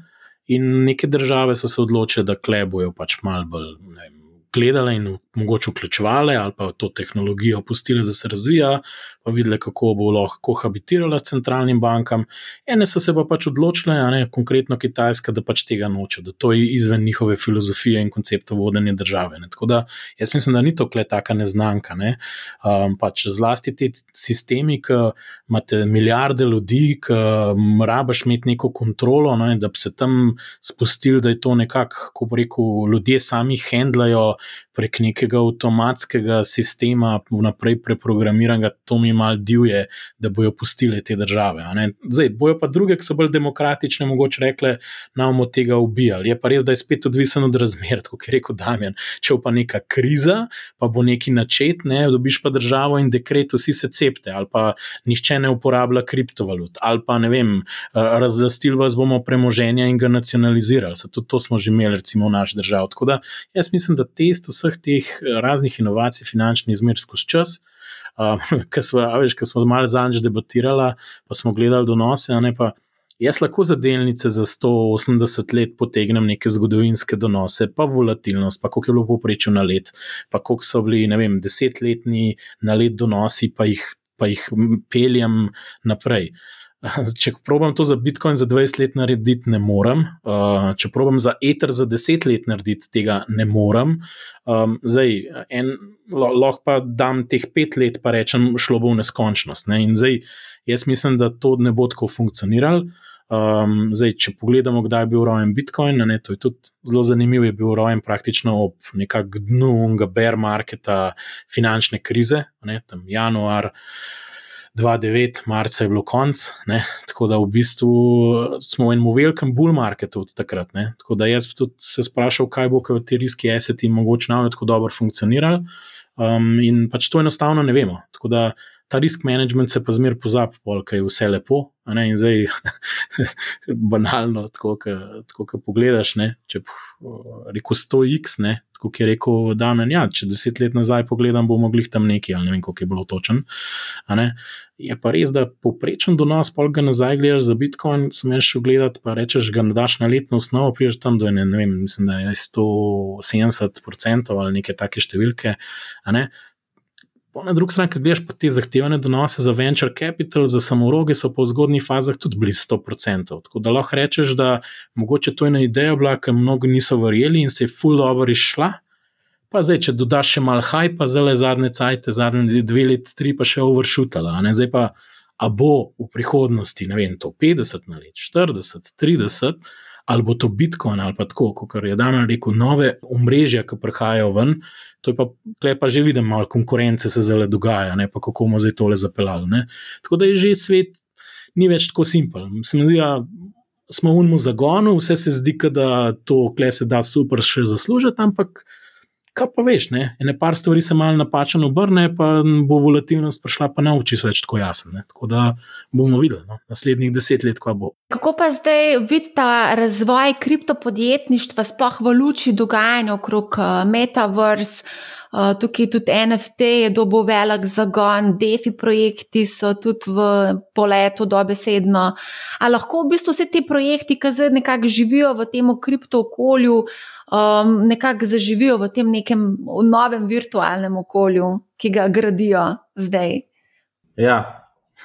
In neke države so se odločile, da klebujo pač malo bolj vem, gledale in mogoče vključevale ali pa to tehnologijo pustile, da se razvija, pa videle, kako bo lahko habitirala s centralnim bankam. Ene so se pa pač odločile, ne, konkretno Kitajska, da pač tega noče, da to je izven njihove filozofije in koncepta vodenja države. Ne. Tako da jaz mislim, da ni to kle taka neznanka. Ne. Um, pač zlasti ti sistemi, ki imate milijarde ljudi, ki rabaš imeti neko kontrolo, ne, da bi se tam spustili, da je to nekako, ko bo rekel, ljudje sami handlajo prek nekega avtomatskega sistema, vnaprej preprogramiranega, to mi mal divje, da bojo pustile te države. Zdaj, bojo pa druge, ki so bolj demokratične, mogoče rekle, nam od tega ubijali. Je pa res, da je spet odvisen od razmer, kot je rekel Damien. Če pa neka kriza, pa bo neki načet, ne, dobiš pa državo in dekret, vsi se cepte, ali pa nihče ne uporablja kriptovalut, ali pa ne vem, razlastil vas bomo premoženja in ga nacionalizirali. Tudi to smo že imeli, recimo, v naši državi. Tako da jaz mislim, da test vseh teh raznih inovacij, finančnih izmer skozi čas. Uh, Ker smo, smo malo zadnjič debatirali, pa smo gledali donose. Jaz lahko za delnice za 180 let potegnem neke zgodovinske donose, pa volatilnost, pa koliko je bilo poprečju na let, pa koliko so bili, ne vem, desetletni na let donosi, pa jih, pa jih peljem naprej. Če probujem to za Bitcoin za 20 let narediti, ne morem. Uh, če probujem za Ether za 10 let narediti, tega ne morem. Um, zdaj, en, lahko pa dam teh 5 let, pa rečem, šlo bo v neskončnost. Ne? In zdaj, jaz mislim, da to ne bo tako funkcioniralo. Um, zdaj, če pogledamo, kdaj je bil rojen Bitcoin, ne, to je tudi zelo zanimivo. Je bil rojen praktično ob nekakšnem dnu unga bear marketa, finančne krize, ne, tam januar. 2009, marca je bilo konc, ne? tako da v bistvu smo v enem velikem bull marketu od takrat. Ne? Tako da jaz tudi se sprašal, kaj bo, kaj ti riski aseti mogoče nam tako dobro funkcionirali. Um, in pač to enostavno ne vemo. Tako da ta risk management se pa zmer pozabi, kaj je vse lepo. In zdaj, banalno, tako kot pogledaš, ne, če reko 100x, ne, tako je rekel Damien. Ja, če deset let nazaj pogledam, bomo mogli tam neki, ali ne vem, koliko je bilo točen. Je pa res, da poprečen donos, pol ga nazaj gledaš za Bitcoin, smeš gledati, pa rečeš, ga nadaš na letno osnovo, priješ tam do ene, ne vem, mislim, da je 170% ali neke take številke. Po na drugi strani, ki gledaš pa te zahtevane donose za venture capital, za samoroge, so v zgodnjih fazah tudi blizu 100%. Tako da lahko rečeš, da mogoče to je ena ideja, bila, ki mnogi niso verjeli in se je full dobro išla. Pa zdaj, če dodaš še malo hajpa, zelo zadnje cajte, zadnje dve leti, tri pa še overšutala. Zdaj pa, a bo v prihodnosti, ne vem, to 50 na let, 40, 30 ali bo to Bitcoin ali pa tako, kot je danes rekel, nove omrežja, ki prihajajo ven. To je pa, pa že vidim, malo konkurence se zelo dogaja, ne pa kako bomo zdaj tole zapeljali. Ne. Tako da je že svet ni več tako simpel. Se mi zdi, da smo v unmu zagonu, vse se zdi, da to kle se da super še zaslužiti, ampak kaj pa veš, ne? ene par stvari se malo napačno obrne, pa bo volatilnost prišla, pa ne uči več tako jasno. Tako da bomo videli no? naslednjih deset let, kaj bo. Kako pa zdaj vidite ta razvoj kriptopodjetništva, sploh v luči dogajanja okrog uh, Metaverse? Uh, tukaj tudi NFT je dobil velik zagon, DeFi projekti so tudi v poletu dobesedno. Ali lahko v bistvu vse te projekti, ki zdaj nekako živijo v tem kripto okolju, um, nekako zaživijo v tem nekem v novem virtualnem okolju, ki ga gradijo zdaj? Ja.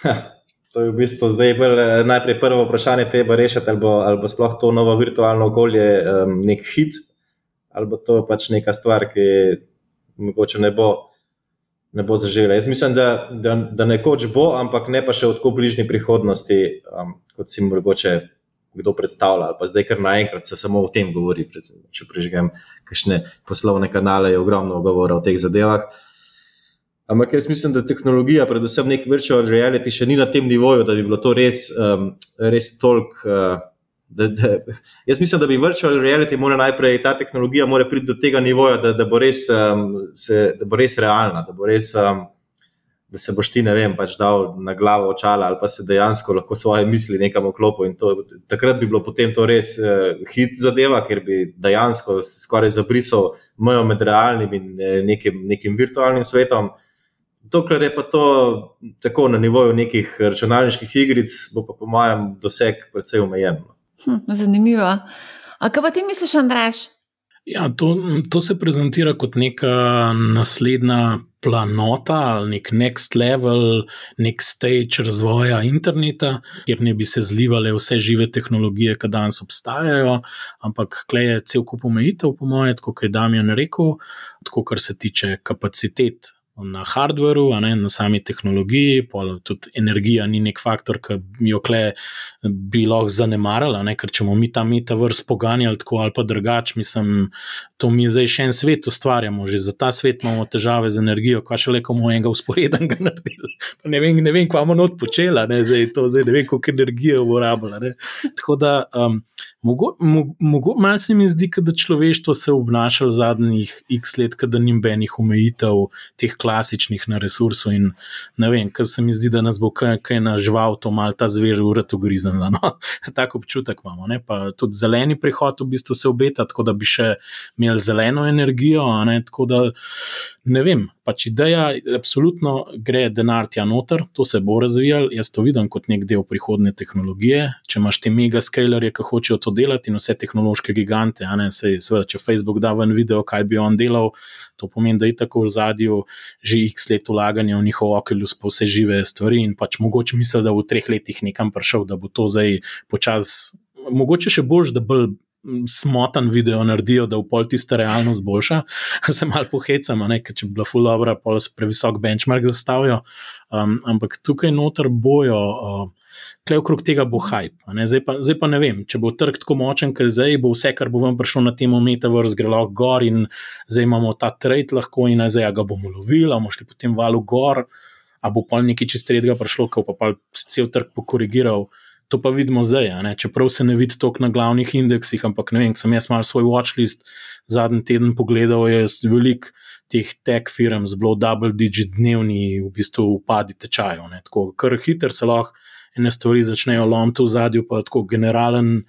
To je v bistvu zdaj bolj, najprej prvo vprašanje, treba rešiti, ali bo, ali bo sploh to novo virtualno okolje um, nek hit, ali bo to pač neka stvar, ki mogoče ne bo, ne bo zaživela. Jaz mislim, da, da, da nekoč bo, ampak ne pa še v tako bližnji prihodnosti, um, kot si mogoče kdo predstavlja. Pa zdaj, ker naenkrat se samo o tem govori. Predvsem, če prežgem kakšne poslovne kanale, je ogromno govora o teh zadevah. Ampak jaz mislim, da tehnologija, predvsem nek virtual reality, še ni na tem nivoju, da bi bilo to res, um, res toliko. Uh, Da, da, jaz mislim, da bi virtual reality mora najprej, ta tehnologija mora priti do tega nivoja, da, da, bo, res, um, se, da bo res realna, da, bo res, um, da se boš ti, ne vem, pač dal na glavo očala ali pa se dejansko lahko svoje misli nekam oklopu. Takrat bi bilo potem to res uh, hit zadeva, ker bi dejansko skoraj zabrisal mejo med realnim in eh, nekim, nekim virtualnim svetom. Dokler je pa to tako na nivoju nekih računalniških igric, bo pa po mojem doseg precej omejen. No. Hm, zanimivo. A kaj pa ti misliš, Andraš? Ja, to, to se prezentira kot neka naslednja planota ali nek next level, nek stage razvoja interneta, kjer ne bi se zlivale vse žive tehnologije, ki danes obstajajo, ampak klej je cel kup omejitev, po mojem, kot je Damien rekel, tako kar se tiče kapacitet na hardveru, ne, na sami tehnologiji, tudi energija ni nek faktor, ki jo kle bi lahko zanemarila, ne, ker če bomo mi ta metaverse poganjali tako ali pa drugače, mislim, to mi zdaj še en svet ustvarjamo, že za ta svet imamo težave z energijo, kva še le komu enega usporednega naredili. Pa ne vem, ne vem, kva bomo odpočela, ne, zdaj to, zdaj ne vem, koliko energije bo rabila. Tako da, um, mogo, mogo, malo se mi zdi, da človeštvo se je obnašalo zadnjih x let, da ni benih omejitev teh klasičnih na resursov. In ne vem, ker se mi zdi, da nas bo kaj, kaj na žival, to mal ta zver uratu griznila. No? Tako občutek imamo. Ne? Pa tudi zeleni prihod v bistvu se obeta, tako da bi še imeli zeleno energijo. Ne, tako da ne vem, pač ideja, absolutno gre denar tja noter, to se bo razvijalo. Jaz to vidim kot nek del prihodne tehnologije. Če imaš te megascalerje, ki hočejo to delati in vse tehnološke gigante, ne, sej, seveda, če Facebook da ven video, kaj bi on delal, to pomeni, da je tako v zadju že x let ulaganja v njihov okulus, pa vse žive stvari in pač mogoče misli, da v treh letih nekam prišel, da bo to zdaj počasi. Mogoče še bolj, da bolj smotan video naredijo, da v pol tista realnost boljša. Se malo pohecamo, če bi bila full dobro, pa se previsok benchmark zastavijo. Um, ampak tukaj noter bojo, uh, klej okrog tega bo hype. Zdaj pa, zdaj pa ne vem, če bo trg tako močen, ker zdaj bo vse, kar bo vam prišlo na temo Metaverse, gre lahko gor in zdaj imamo ta trade lahko in zdaj ga bomo lovili, bomo šli potem valu gor. A bo pa nekaj čez tretjega prišlo, ko pa, pa cel trg pokorigiral. To pa vidimo zdaj, čeprav se ne vidi toliko na glavnih indeksih, ampak ne vem, sem jaz malo svoj watchlist zadnji teden pogledal, je veliko teh tech firm z bilo double digit dnevni v bistvu upadi tečajev. Tako kar hiter se lahko ene stvari začnejo lomiti v zadju, pa tako generalen.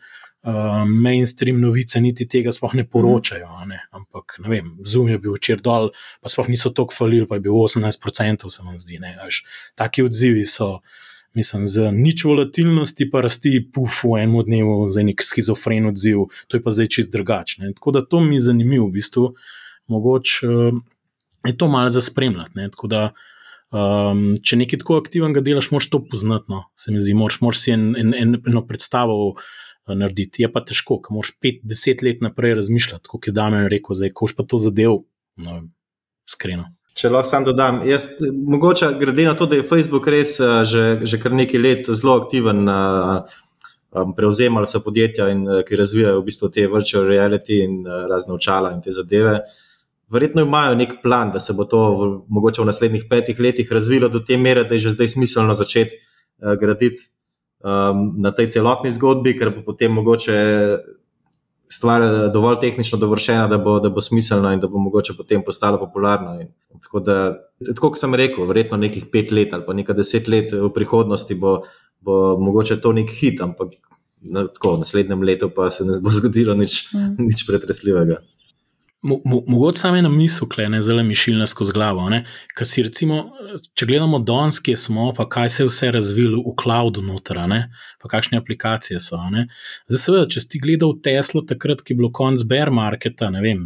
Uh, mainstream novice niti tega sploh ne poročajo. Ne? Ampak, ne vem, zum je bil včeraj dol, pa sploh niso tako falili, pa je bil 18%, se mi zdi. Taki odzivi so, mislim, z nič volatilnosti, pa rasti puf v enem dnevu, za nek schizofren odziv, to je pa zdaj čist drugačne. Tako da to mi je zanimivo, v bistvu, mogoče uh, je to malo za spremljati. Tako da, um, če nekaj tako aktivnega delaš, moraš to poznati. No? Se mi zdi, moraš, moraš si en, en, en, eno predstavo. Uh, narediti. Je pa težko, ker moraš 5-10 let naprej razmišljati, kot je Damien rekel, zdaj, ko pa to zadev, no, skreno. Če lahko sam dodam, jaz, mogoče glede na to, da je Facebook res uh, že, že kar nekaj let zelo aktiven, uh, um, prevzemal so podjetja, in, ki razvijajo v bistvu te virtual reality in razne očala in te zadeve. Verjetno imajo nek plan, da se bo to v, mogoče v naslednjih petih letih razvilo do te mere, da je že zdaj smiselno začeti graditi um, na tej celotni zgodbi, ker bo potem mogoče stvar eh, dovolj tehnično dovršena, da bo, da bo smiselna in da bo mogoče potem postala popularna. In, tako da, tako kot sem rekel, verjetno nekih pet let ali pa nekaj deset let v prihodnosti bo, bo mogoče to nek hit, ampak na, tako, v naslednjem letu pa se ne bo zgodilo nič, mm. nič pretresljivega. Mo, mo, mogoče samo ena misel, ki je zelo mišiljna skozi glavo. Si recimo, če gledamo danes, kje smo, pa kaj se je vse razvilo v cloudu, noter, pa kakšne aplikacije so. Ne? Zdaj, seveda, če si gledal Teslo, takrat, ki je bilo konc bear marketa, ne vem,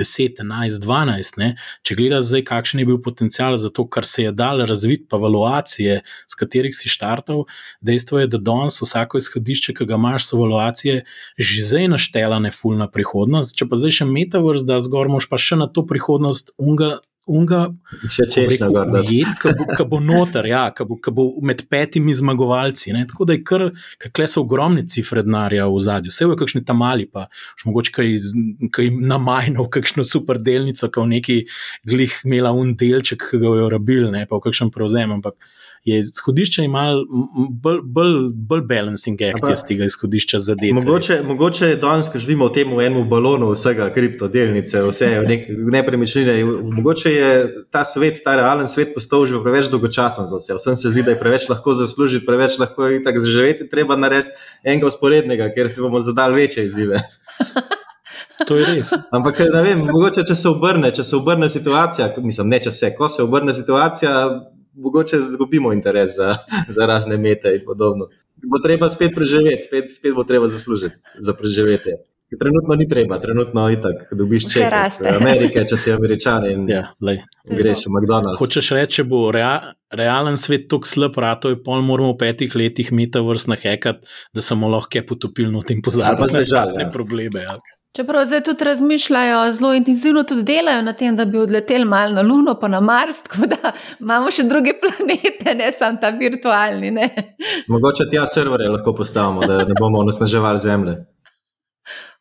10, 11, 12, ne? če gledaš zdaj, kakšen je bil potencial za to, kar se je dal razviti, pa valuacije, s katerih si štartal, dejstvo je, da danes vsako izhodišče, ki ga imaš, so valuacije že zdaj naštelane, fulna prihodnost. Če pa zdaj še metaverse da zgor, moš pa še na to prihodnost unga. Unga, če češ na vrhu. Ki bo noter, ja, ki bo, bo med petimi zmagovalci. Ne? Tako da je kar, kakle so ogromne cifre denarja v zadju. Vse v kakšni tam mali, pa še mogoče kaj, kaj namajno, kakšno super delnico, ki v neki glih imela un delček, ki ga je rabil, ne pa v kakšen prevzem. Ampak je izhodišče imalo bolj, bolj, bolj balancing act iz tega izhodišča za delo. Mogoče, mogoče je danes, ko živimo v tem v enem balonu vsega, kriptodelnice, vse nek, nepremičnine. Mogoče je ta svet, ta realen svet postal že preveč dolgočasen za vse. Vsem se zdi, da je preveč lahko zaslužiti, preveč lahko je tako zaživeti, treba narediti enega usporednega, ker si bomo zadali večje izzive. To je res. Ampak, ne vem, mogoče, če se obrne, če se obrne situacija, mislim, ne če se, ko se obrne situacija, mogoče izgubimo interes za, za razne mete in podobno. Bo treba spet preživeti, spet, spet bo treba zaslužiti za preživetje. Trenutno ni treba, trenutno je tako, dobiš če Amerike, če si američan in ja, greš v McDonald's. Hočeš reči, če bo rea, realen svet tako slab, rato je pol, moramo v petih letih metaverse nahekati, da smo lahko potopili v tem pozadju. Pa žal, ne ja. probleme. Ja. Čeprav zdaj tudi razmišljajo, zelo intenzivno tudi delajo na tem, da bi odleteli malo na Luno, pa na Mars, tako da imamo še druge planete, ne samo ta virtualni. Ne. Mogoče tja serverje lahko postavimo, da ne bomo onesnaževali zemlje.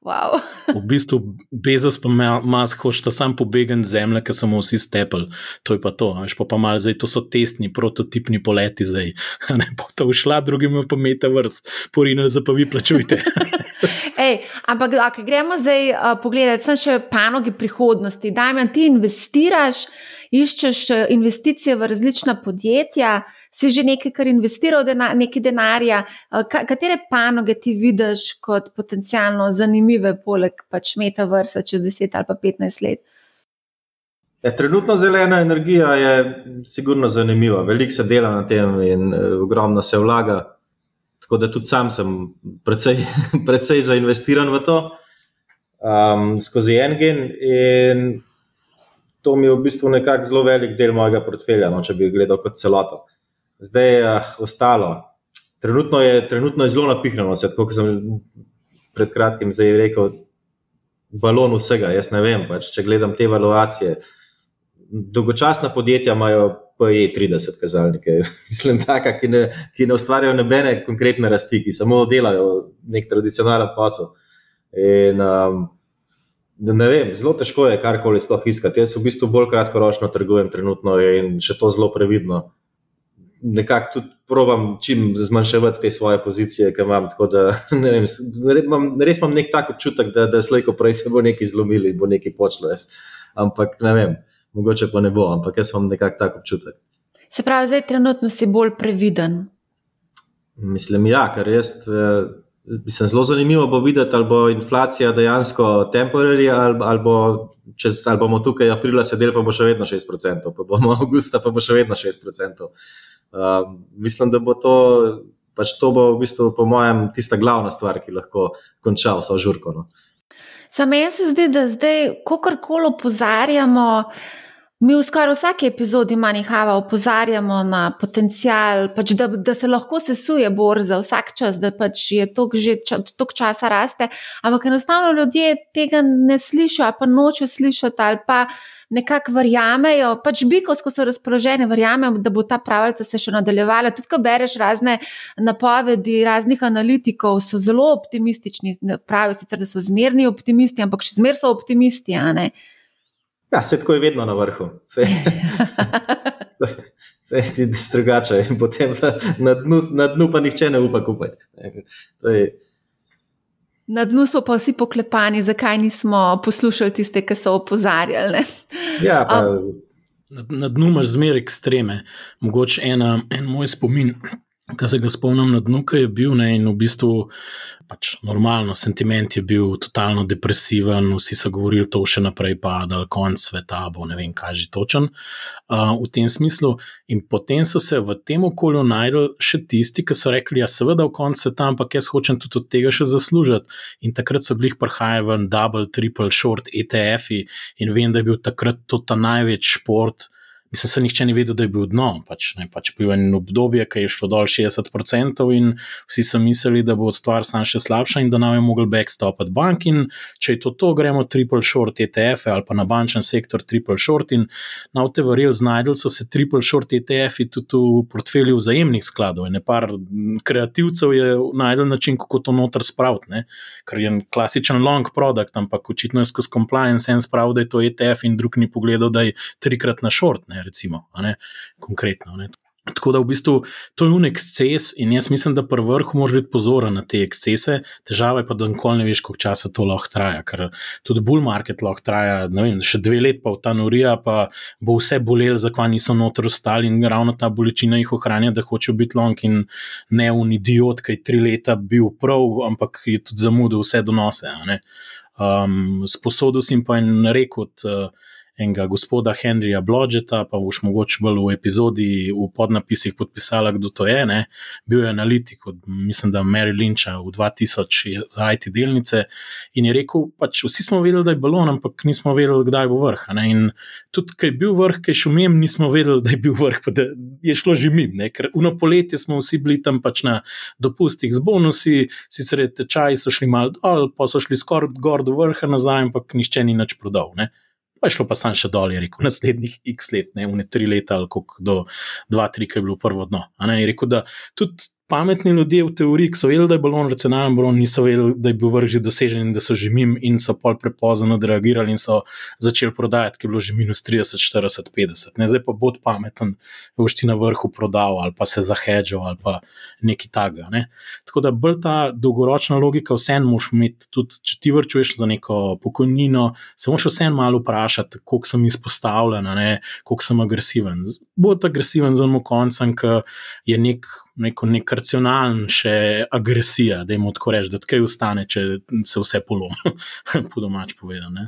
Wow. v bistvu Bezos pa Mask hočeta sam pobegati zemlje, ker smo vsi stepli. To je pa to. Veš, pa pa mal, zdaj, to so testni, prototipni poleti. Zdaj. Ne bo to ušla, drugim pa metaverse, porinili za pa vi plačujte. Ej, ampak, okay, gremo zdaj uh, pogledati, sem še panoge prihodnosti. Daj mi, ti investiraš. iščeš investicije v različna podjetja, si že nekaj, kar investiral denar, nekaj denarja. Eh, katere panoge ti vidiš kot potencialno zanimive, poleg pač metaversa čez 10 ali pa 15 let? Ja, trenutno zelena energija je sigurno zanimiva. Veliko se dela na tem in uh, ogromno se vlaga. Tako da tudi sam sem precej, precej zainvestiran v to um, skozi en gen. In to mi je v bistvu nekako zelo velik del mojega portfelja, no, če bi gledal kot celoto. Zdaj je uh, ostalo. Trenutno je, trenutno je zelo napihnjeno, kot sem pred kratkim rekel, balon vsega. Jaz ne vem, pač, če gledam te evaluacije. Dolgočasna podjetja imajo PE30 kazalnike, mislim, taka, ki, ne, ki ne ustvarjajo nobene konkretne rasti, ki samo delajo nek tradicionalen posel. In, um, ne vem, zelo težko je karkoli sploh iskati. Jaz v bistvu bolj kratkoročno trgujem trenutno in še to zelo previdno. Nekako tudi probujem čim zmanjševati te svoje pozicije, ki imam. Da, vem, res imam nek tak občutek, da, da slejko prej se bo nekaj zlomili in bo nekaj počlo. Jaz. Ampak ne vem, mogoče pa ne bo, ampak jaz imam nekako tak občutek. Se pravi, zdaj trenutno si bolj previden. Mislim, ja, ker jaz. Eh, Mislim, zelo zanimivo bo videti, ali bo inflacija dejansko temporary, ali, ali, bo čez, ali bomo tukaj aprila sedeli, pa bo še vedno 6%, pa bomo avgusta, pa bo še vedno 6%. Uh, mislim, da bo to, pač to bo v bistvu, po mojem, tista glavna stvar, ki lahko konča vso žurko. No. Samo meni se zdi, da zdaj, ko kar koli opozarjamo. Mi v skoraj vsaki epizodi Manihava opozarjamo na potencial, pač da, da se lahko sesuje borza vsak čas, da pač je to že toliko časa raste, ampak enostavno ljudje tega ne slišijo pa nočejo slišati ali pa nekako verjamejo, pač biko, ko so razpoloženi, verjamejo, da bo ta pravica se še nadaljevala. Tudi, ko bereš razne napovedi raznih analitikov, so zelo optimistični, pravijo sicer, da so zmerni optimisti, ampak še zmer so optimisti. Ja, se tako je vedno na vrhu. Se ti drugače in potem na dnu, na dnu pa nihče ne upa kupiti. Na dnu so pa vsi poklepani, zakaj nismo poslušali tiste, ki so opozarjali. Ja, pa... um, na, na dnu imaš zmeraj ekstreme. Mogoče ena, en moj spomin, ki se ga spomnim na dnu, je bil ne, in v bistvu pač normalno, sentiment je bil totalno depresiven, vsi so govorili, da bo še naprej padal, konc sveta bo ne vem, kaj že točen uh, v tem smislu. In potem so se v tem okolju najdel še tisti, ki so rekli, ja, seveda v konc sveta, ampak jaz hočem tudi od tega še zaslužiti. In takrat so bili prihajali ven double, triple, short, ETF-i in vem, da je bil takrat to ta največji šport. Mislim, se nihče ni vedel, da je bil dno. Pač, ne, pač je en obdobje, ki je šlo dol 60%, in vsi so mislili, da bo stvar sam še slabša in da nam je mogel backstopati bank. In če je to, to gremo triple short ETF ali pa na bančen sektor triple short. In na te verjel, znajdel so se triple short ETF-i tudi v portfelju vzajemnih skladov. In par kreativcev je najdel način, kako to noter spraviti, ker je klasičen long product, ampak očitno je skozi compliance en spravil, da je to ETF in drug ni pogledal, da je trikrat na short. Ne recimo, ne, konkretno. Ne. Tako da v bistvu to je un eksces, in jaz mislim, da pri vrhu moraš biti pozoren na te ekscese, težava je pa, da nikoli ne veš, koliko časa to lahko traja. Ker tudi bull market lahko traja, ne vem, še dve leti, pa v ta norija, pa bo vse bolelo, zakaj niso noter ostali in ravno ta bolečina jih ohranja, da hočejo biti long in ne un idiot, ki je tri leta bil prav, ampak je tudi zamudil vse donose. Um, sposodil sem pa en rekord. Uh, enega gospoda Henryja Blodgeta, pa boš mogoče bolj v epizodi v podnapisih podpisala, kdo to je. Ne? Bil je analitik od, mislim, da Mary Lynča v 2000 za IT delnice in je rekel, pač vsi smo vedeli, da je balon, ampak nismo vedeli, kdaj bo vrh. Ne? In tudi, ker je bil vrh, ker je šel mem, nismo vedeli, da je bil vrh, pa da je šlo že mim, ne? ker uno poletje smo vsi bili tam pač na dopustih z bonusi, sicer je tečaji so šli mal dol, pa so šli skoraj gor do vrha nazaj, ampak nišče ni nič prodal. Ne? Pa je šlo pa sam še dol, je rekel, naslednjih x let, ne ne tri leta, ali kako do dva, tri, ki je bilo prvo dno. Je rekel, da tudi pametni ljudje v teoriji, ki so vedeli, da je balon racionalen, balon niso vedeli, da je bil vrh že dosežen in da so že mim in so pol prepozno odreagirali in so začeli prodajati, ki je bilo že minus 30, 40, 50. Ne, zdaj pa bod pameten, boš ti na vrhu prodal ali pa se zahedžal ali pa nekaj takega. Ne. Tako da bolj ta dolgoročna logika, vseeno moš imeti, tudi če ti vrčuješ za neko pokojnino, se moš vseeno malo vprašati, koliko sem izpostavljen, koliko sem agresiven. Bod agresiven z onom koncem, ki je nek neko nek racionalen, še agresija, da jim tako reči, da kaj ustane, če se vse polomi, po domač povedano.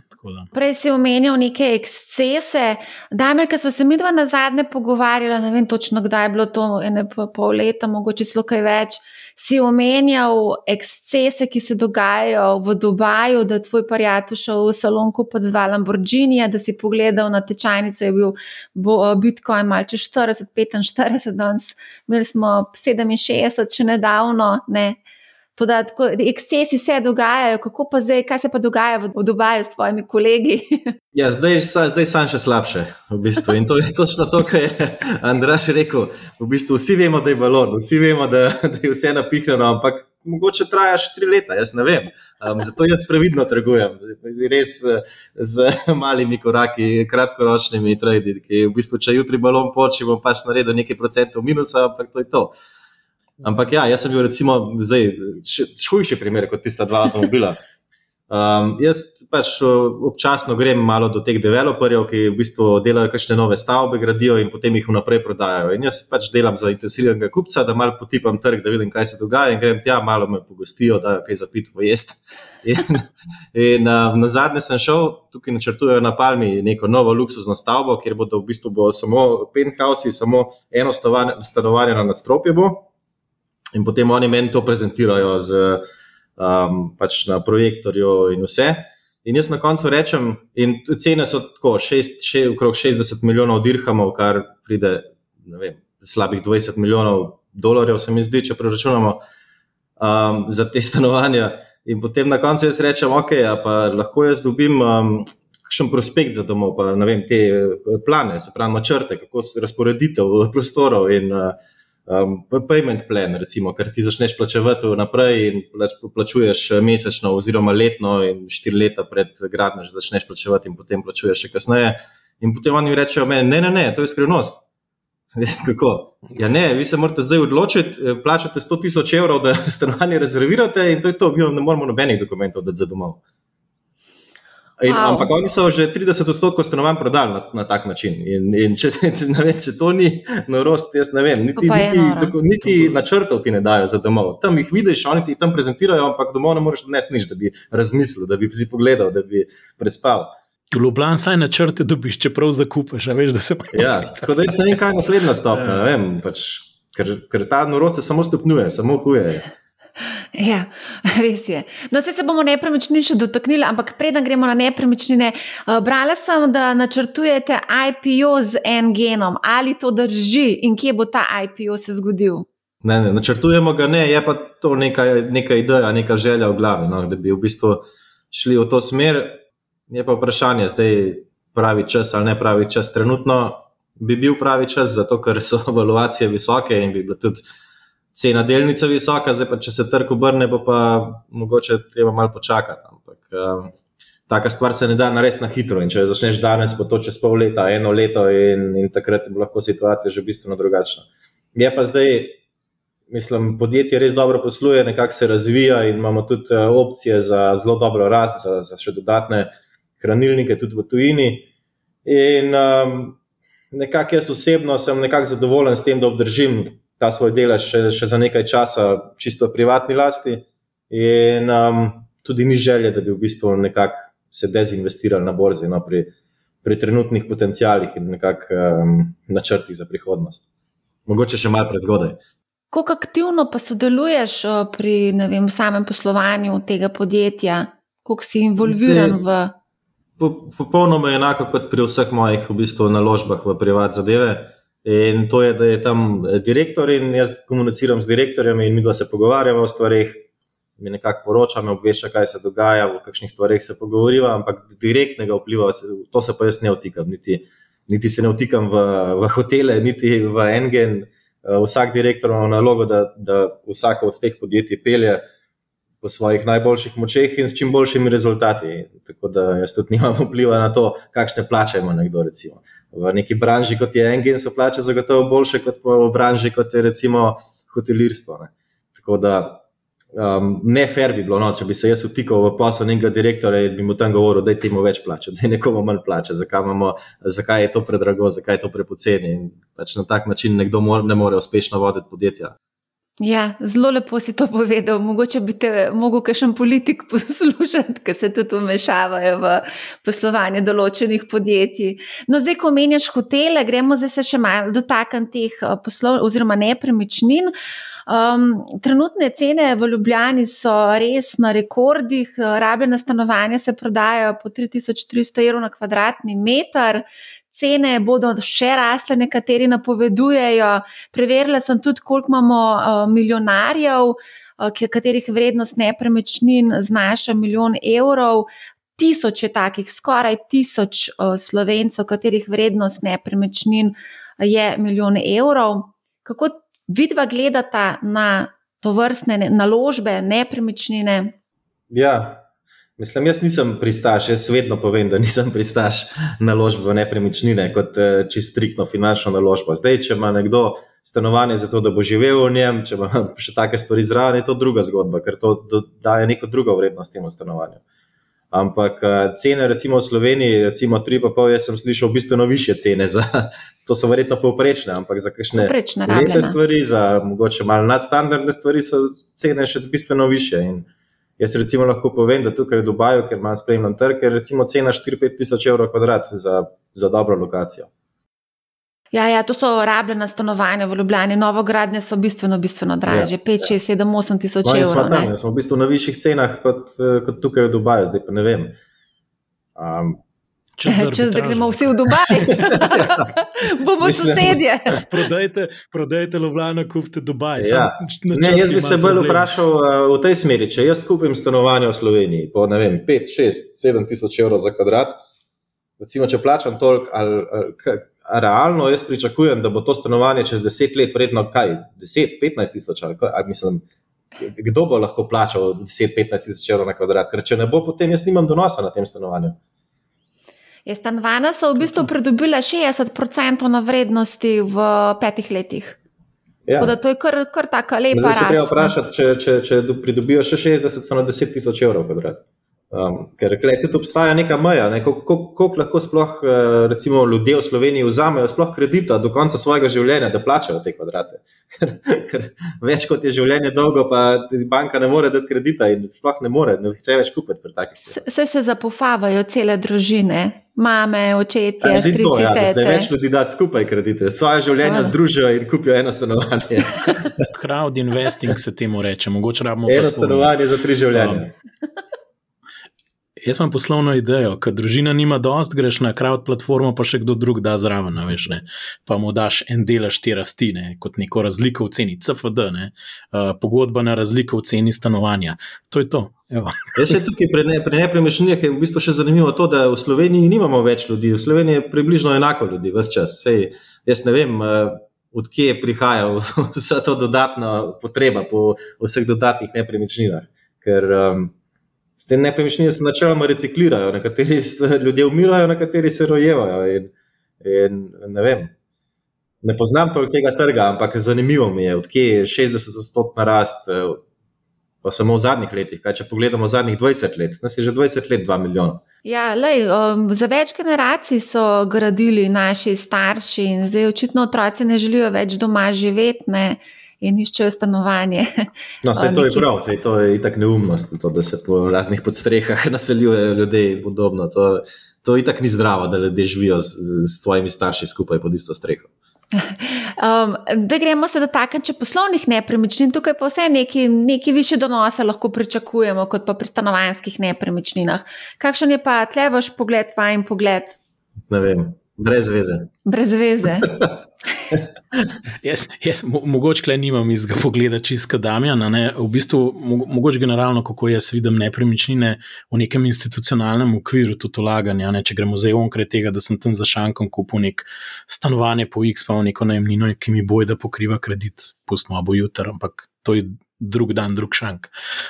Prej si omenil neke ekscese, da je, ker smo se mi dva na zadnje pogovarjali, ne vem točno, kdaj je bilo to, ene pol leta, mogoče celo kaj več si omenjal ekscese, ki se dogajajo v Dubaju, da je tvoj prijatelj šel v salon kupiti dva Lamborghinija, da si pogledal na tečajnico, je bil Bitcoin malce 40, 45, danes imeli smo 67, še nedavno. Ne. Tudi ekscesi se dogajajo, kako pa zdaj, kaj se pa dogaja v, v Dubaju s tvojimi kolegi? ja, zdaj zdaj sam še slabše. V bistvu. In to je točno to, kar je Andraš rekel. V bistvu vsi vemo, da je balon, vsi vemo, da, da je vse napihnjeno, ampak mogoče traja še tri leta, jaz ne vem. Um, zato jaz previdno trgujem, res z malimi koraki, kratkoročnimi tradi. V bistvu, če jutri balon poči, bom pač naredil nekaj procentov minusa, ampak to je to. Ampak ja, jaz sem bil recimo zdaj še hujši primer kot tista dva avtomobila. Um, jaz pač občasno grem malo do teh developerjev, ki v bistvu delajo kakšne nove stavbe, gradijo in potem jih vnaprej prodajajo. In jaz pač delam za interesiranega kupca, da malo potipam trg, da vidim, kaj se dogaja in grem tja, malo me pogostijo, da kaj za pit pojest. In, in uh, na zadnje sem šel, tukaj načrtujejo na Palmi neko novo luksuzno stavbo, kjer bodo v bistvu bo samo penthousi, samo eno stanovanje na nastropju. In potem oni meni to prezentirajo z, um, pač na projektorju in vse. In jaz na koncu rečem, in cene so tako, šest, še, okrog 60 milijonov dirhamov, kar pride, ne vem, slabih 20 milijonov dolarjev, se mi zdi, če preračunamo um, za te stanovanja. In potem na koncu jaz rečem, ok, pa lahko jaz dobim. Um, Kakšen prospekt za domov, pa ne vem, te plane, se pravi, načrte, kako razporeditev prostorov in uh, um, payment plan, recimo, ker ti začneš plačevati naprej in plačuješ eh, mesečno, oziroma letno, in štiri leta pred gradnjo že začneš plačevati, in potem plačuješ še kasneje. In potem oni rečejo, meni, ne, ne, ne, to je skrivnost. Kako? Ja, ne, vi se morate zdaj odločiti, eh, plačate 100 tisoč evrov, da stanovanje rezervirate, in to je to, mi ne moramo nobenih dokumentov dati za domov. In, wow. Ampak oni so že 30 odstotkov stanovanj prodali na, na tak način. In, in če, če, vem, če to ni norost, jaz ne vem, niti, niti, doko, niti načrtov ti ne dajo za domov. Tam jih vidiš, oni ti tam prezentirajo, ampak domov ne moreš odnesti nič, da bi razmislil, da bi si pogledal, da bi prespal. V Ljubljani saj načrte dobiš, čeprav zakupeš, veš, da se pa. Ja, tako da jaz ne vem, kaj je naslednja stopnja. Pač, ker, ker ta norost se samo stopnjuje, samo huje. Ja, res je. No, se bomo nepremičnin še dotaknili, ampak preden gremo na nepremičnine, uh, brala sem, da načrtujete IPO z en genom. Ali to drži in kje bo ta IPO se zgodil? Ne, ne, načrtujemo ga ne, je pa to neka, neka ideja, neka želja v glavi, no, da bi v bistvu šli v to smer. Je pa vprašanje, zdaj pravi čas ali ne pravi čas. Trenutno bi bil pravi čas, zato ker so evaluacije visoke in bi bilo tudi cena delnice visoka, zdaj pa če se trg obrne, bo pa mogoče treba malo počakati. Ampak um, taka stvar se ne da narediti na hitro. In če začneš danes, bo to čez pol leta, eno leto, in, in takrat bo lahko situacija že bistveno drugačna. Je pa zdaj, mislim, podjetje res dobro posluje, nekako se razvija in imamo tudi uh, opcije za zelo dobro rast, za, za še dodatne hranilnike, tudi v tujini. In um, nekako jaz osebno sem nekako zadovoljen s tem, da obdržim ta svoj delež še, še za nekaj časa, čisto privatni lasti. In um, tudi ni želje, da bi v bistvu nekako se dezinvestirali na borzi no, pri, pri trenutnih potencijalih in nekako um, načrtih za prihodnost. Mogoče še malo prezgodaj. Kako aktivno pa sodeluješ pri vem, samem poslovanju tega podjetja, kako si involviran v. Popolnoma enako kot pri vseh mojih v bistvu, naložbah v privat zadeve. In to je, da je tam eh, direktor in jaz komuniciram z direktorjem, in mi dva se pogovarjamo o stvarih, mi nekako poročamo, obvešča, kaj se dogaja, v kakšnih stvarih se pogovoriva, ampak direktnega vpliva, to se pa jaz ne vtikam. Niti, niti se ne vtikam v, v hotele, niti v Engen. vsak direktor ima nalogo, da, da vsako od teh podjetij pelje po svojih najboljših močeh in s čim boljšimi rezultati. Tako da jaz tudi nimam vpliva na to, kakšne plače ima nekdo. Recimo. V neki branži, kot je Engin, so plače zagotovo boljše kot v branži, kot je recimo hotelirstvo. Ne. Tako da um, ne fair bi bilo, no, če bi se jaz vtikal v posel nekega direktorja in bi mu tam govoril, da je temu več plače, da je nekomu manj plače, zakaj, imamo, zakaj je to predrago, zakaj je to prepoceni. In pač na tak način nekdo mor, ne more uspešno voditi podjetja. Ja, zelo lepo si to povedal. Mogoče bi te lahko kakšen politik poslušal, ki se tudi umešavajo v poslovanje določenih podjetij. No, zdaj, ko menjaš hotele, gremo zdaj se še malo dotakniti teh eh, poslov oziroma nepremičnin. Um, trenutne cene v Ljubljani so res na rekordih, rabljena stanovanja se prodajajo po 3300 evrov na kvadratni meter. Cene bodo še rasle, nekateri napovedujejo. Preverila sem tudi, koliko imamo uh, milijonarjev, uh, katerih vrednost nepremičnin znaša milijon evrov. Tisoč je takih, skoraj tisoč uh, slovencev, katerih vrednost nepremičnin je milijon evrov. Kako vidva gledata na to vrstne naložbe, nepremičnine? Ja, mislim, jaz nisem pristaš, jaz vedno povem, da nisem pristaš naložb v nepremičnine kot eh, čist striktno finančno naložbo. Zdaj, če ima nekdo stanovanje za to, da bo živel v njem, če ima še take stvari zraven, je to druga zgodba, ker to daje neko drugo vrednost temu stanovanju. Ampak eh, cene, recimo v Sloveniji, recimo 3,5, jaz sem slišal bistveno više cene. Za, to so verjetno povprečne, ampak za kakšne lepe stvari, za mogoče malo nadstandardne stvari, so cene še bistveno više. In jaz recimo lahko povem, da tukaj v Dubaju, ker imam spremljen trg, je recimo cena 4-5 tisoč evrov kvadrat za, za dobro lokacijo. Ja, ja, to so rabljena stanovanja v Ljubljani, novogradnje so bistveno, bistveno dražje, ja, 5, 6, 7, 8 tisoč no, evrov. Tam, smo v bistvu na višjih cenah kot, eh, kot tukaj v Dubaju, zdaj pa ne vem. Um, Čez da gremo vsi v Dubaj, bomo sosedje. prodajte, prodajte Ljubljano, kupite Dubaj. Ja. Ne, jaz bi se bolj vprašal uh, v tej smeri. Če jaz kupim stanovanje v Sloveniji po 5, 6, 7 tisoč evrov za kvadrat, recimo, če plačam toliko, ali, ali, realno jaz pričakujem, da bo to stanovanje čez deset let vredno kaj, 10-15 tisoč ali ali mislim. Kdo bo lahko plačal 10-15 tisoč evrov na kvadrat, ker če ne bo, potem jaz nimam donosa na tem stanovanju. Je stanovanja so v bistvu pridobila 60% na vrednosti v petih letih. Ja. Da, to je kar, kar tako lepo. Zdaj se treba vprašati, če, če, če pridobijo še 60, so na 10 tisoč evrov kvadrat. Um, ker tudi obstaja neka meja, ne? koliko lahko sploh uh, recimo, ljudje v Sloveniji vzamejo sploh kredita do konca svojega življenja, da plačajo te kvadrate. ker več kot je življenje dolgo, pa banka ne more dati kredita in sploh ne more, ne če več kupiti pri takih stvareh. Se, se zapofavajo cele družine, mame, očetje, strici, ja, da več ljudi da skupaj kredite, svoje življenje Svoje. združijo in kupijo eno stanovanje. Crowd investing se temu reče, mogoče rabimo. Eno stanovanje za tri življenja. Um. Jaz imam poslovno idejo, ker družina nima dost, greš na crowd platformo, pa še kdo drug da zraven, veš, ne? pa mu daš en delež te rasti, ne? kot neko razliko v ceni, CFD, uh, pogodba na razliko v ceni stanovanja. To je to. Jaz še tukaj pri, ne, pri nepremičninah je v bistvu še zanimivo to, da v Sloveniji nimamo več ljudi, v Sloveniji je približno enako ljudi, vse čas. Sej, jaz ne vem. Uh, Odkje prihaja vsa ta dodatna potreba po vseh dodatnih nepremičninah? Ker um, Te nepremičnine se načeloma reciklirajo, nekateri ljudje umirajo, nekateri se rojevajo. In, in ne vem. Ne poznam toliko tega trga, ampak zanimivo mi je, odkje je 60-odstotna rast, eh, pa samo v zadnjih letih. Kaj, če pogledamo zadnjih 20 let, nas je že 20 let 2 milijona. Ja, lej, um, za več generacij so gradili naši starši in zdaj očitno otroci ne želijo več doma živeti in iščejo stanovanje. No, vse to je prav, vse to je itak neumnost, to, da se po raznih podstrehah naseljujejo ljudje in podobno. To, to itak ni zdravo, da ljudje živijo s, s svojimi starši skupaj pod isto streho. Um, da gremo se dotakniti poslovnih nepremičnin, tukaj pa vse neki, neki više donose lahko pričakujemo, kot pa pri stanovanjskih nepremičninah. Kakšen je pa tle vaš pogled, vajen pogled? Ne vem. Brez veze. Brez veze. jaz, jaz, mo, mogoče le nimam iz tega pogleda čisto Damjana. Ne? V bistvu, mo, mogoče generalno, kako jaz vidim nepremičnine v nekem institucionalnem okviru, tudi ulaganja. Ne? Če gremo zdaj onkraj tega, da sem tam za šankom kupil nek stanovanje po X, pa v neko najemnino, ki mi boje, da pokriva kredit, pustimo bo jutro, ampak to je drug dan, drug šank.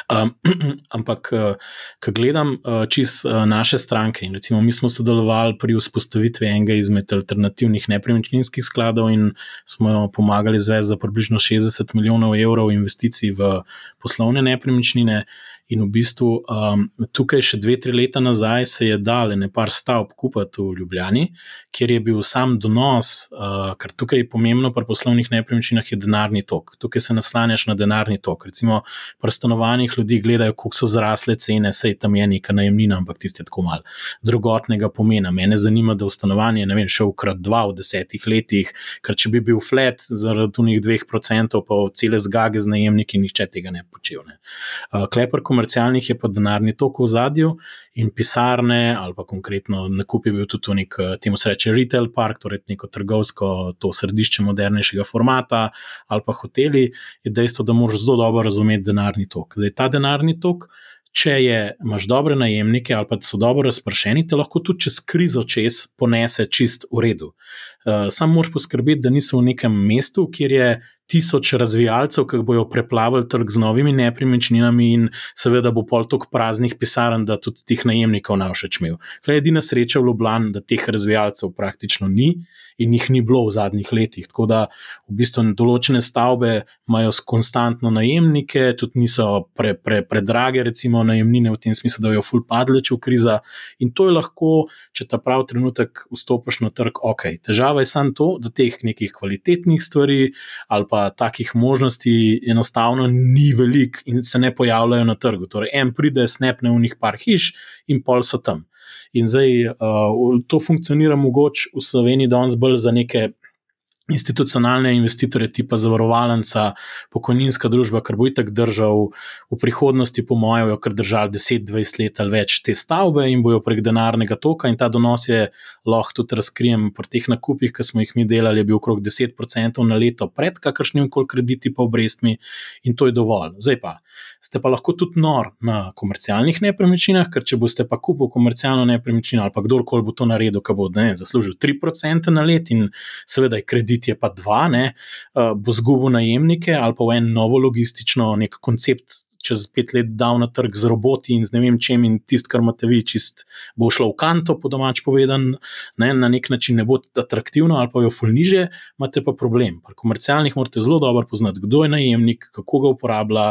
Um, ampak, uh, ko gledam uh, čist uh, naše stranke, in recimo mi smo sodelovali pri vzpostavitvi enega izmed alternativnih nepremičninskih skladov, in smo pomagali zvesti za približno 60 milijonov evrov investicij v poslovne nepremičnine. In v bistvu um, tukaj, še dve, tri leta nazaj, se je dal nekaj stavb kupiti v Ljubljani, kjer je bil sam donos, uh, ker tukaj je pomembno pri poslovnih nepremičninah, je denarni tok. Tukaj se naslanjaš na denarni tok. Recimo, pri stanovanjih ljudi gledajo, kako so zrasle cene, sej tam je neka najemnina, ampak tiste tako mal drugotnega pomena. Mene zanima, da v stanovanje ne vem, šel krat dva v desetih letih, ker če bi bil flat zaradi tunih dveh procentov, pa cele zgage z najemniki, nihče tega ne počel. Ne. Uh, komercialnih je pa denarni tok v zadju in pisarne, ali pa konkretno nakup je bil tudi nek, eh, temu se reče, retail park, torej neko trgovsko, to središče modernejšega formata, ali pa hoteli, je dejstvo, da moraš zelo dobro razumeti denarni tok. Zdaj, ta denarni tok. Če je, imaš dobre najemnike ali pa so dobro razpršeni, te lahko tudi čez krizo čez ponese čist v redu. Uh, sam moraš poskrbeti, da niso v nekem mestu, kjer je tisoč razvijalcev, ki bojo preplavili trg z novimi nepremičninami, in seveda bo pol tok praznih pisarn, da tudi teh najemnikov ne več imel. Kaj je edina sreča v Ljubljani, da teh razvijalcev praktično ni in jih ni bilo v zadnjih letih. Tako da v bistvu določene stavbe imajo konstantno najemnike, tudi niso predrage, pre, pre recimo najemnine v tem smislu, da jo ful padle, če v kriza. In to je lahko, če ta pravi trenutek vstopiš na trg, ok. Težava je samo to, da teh nekih kvalitetnih stvari ali pa pa takih možnosti enostavno ni veliko in se ne pojavljajo na trgu. Torej, en pride, snepne v njih par hiš in pol so tam. In zdaj uh, to funkcionira mogoče v Sloveniji danes bolj za neke institucionalne investitorje, tipa zavarovalnica, pokojninska družba, kar bo itak držal v prihodnosti, po mojem, jo kar držal 10-20 let ali več te stavbe in bojo prek denarnega toka. In ta donos je lahko tudi razkrijem pri teh nakupih, ki smo jih mi delali, je bil okrog 10% na leto pred kakršnim koli krediti pa obrestmi in to je dovolj. Zdaj pa ste pa lahko tudi nor na komercialnih nepremičninah, ker če boste pa kupili komercialno nepremičnino ali pa kdorkoli bo to naredil, ki bo ne, zaslužil 3% na let in seveda je kredit je pa 2, ne, uh, bo zgubil najemnike ali pa v en novo logistično nek koncept čez pet let dal na trg z roboti in z ne vem čem, in tisto, kar imate vi, čist bo šlo v kanto, po domač povedan, ne, na nek način ne bo atraktivno ali pa jo fulniže, imate pa problem. Pri komercialnih morate zelo dobro poznati, kdo je najemnik, kako ga uporablja,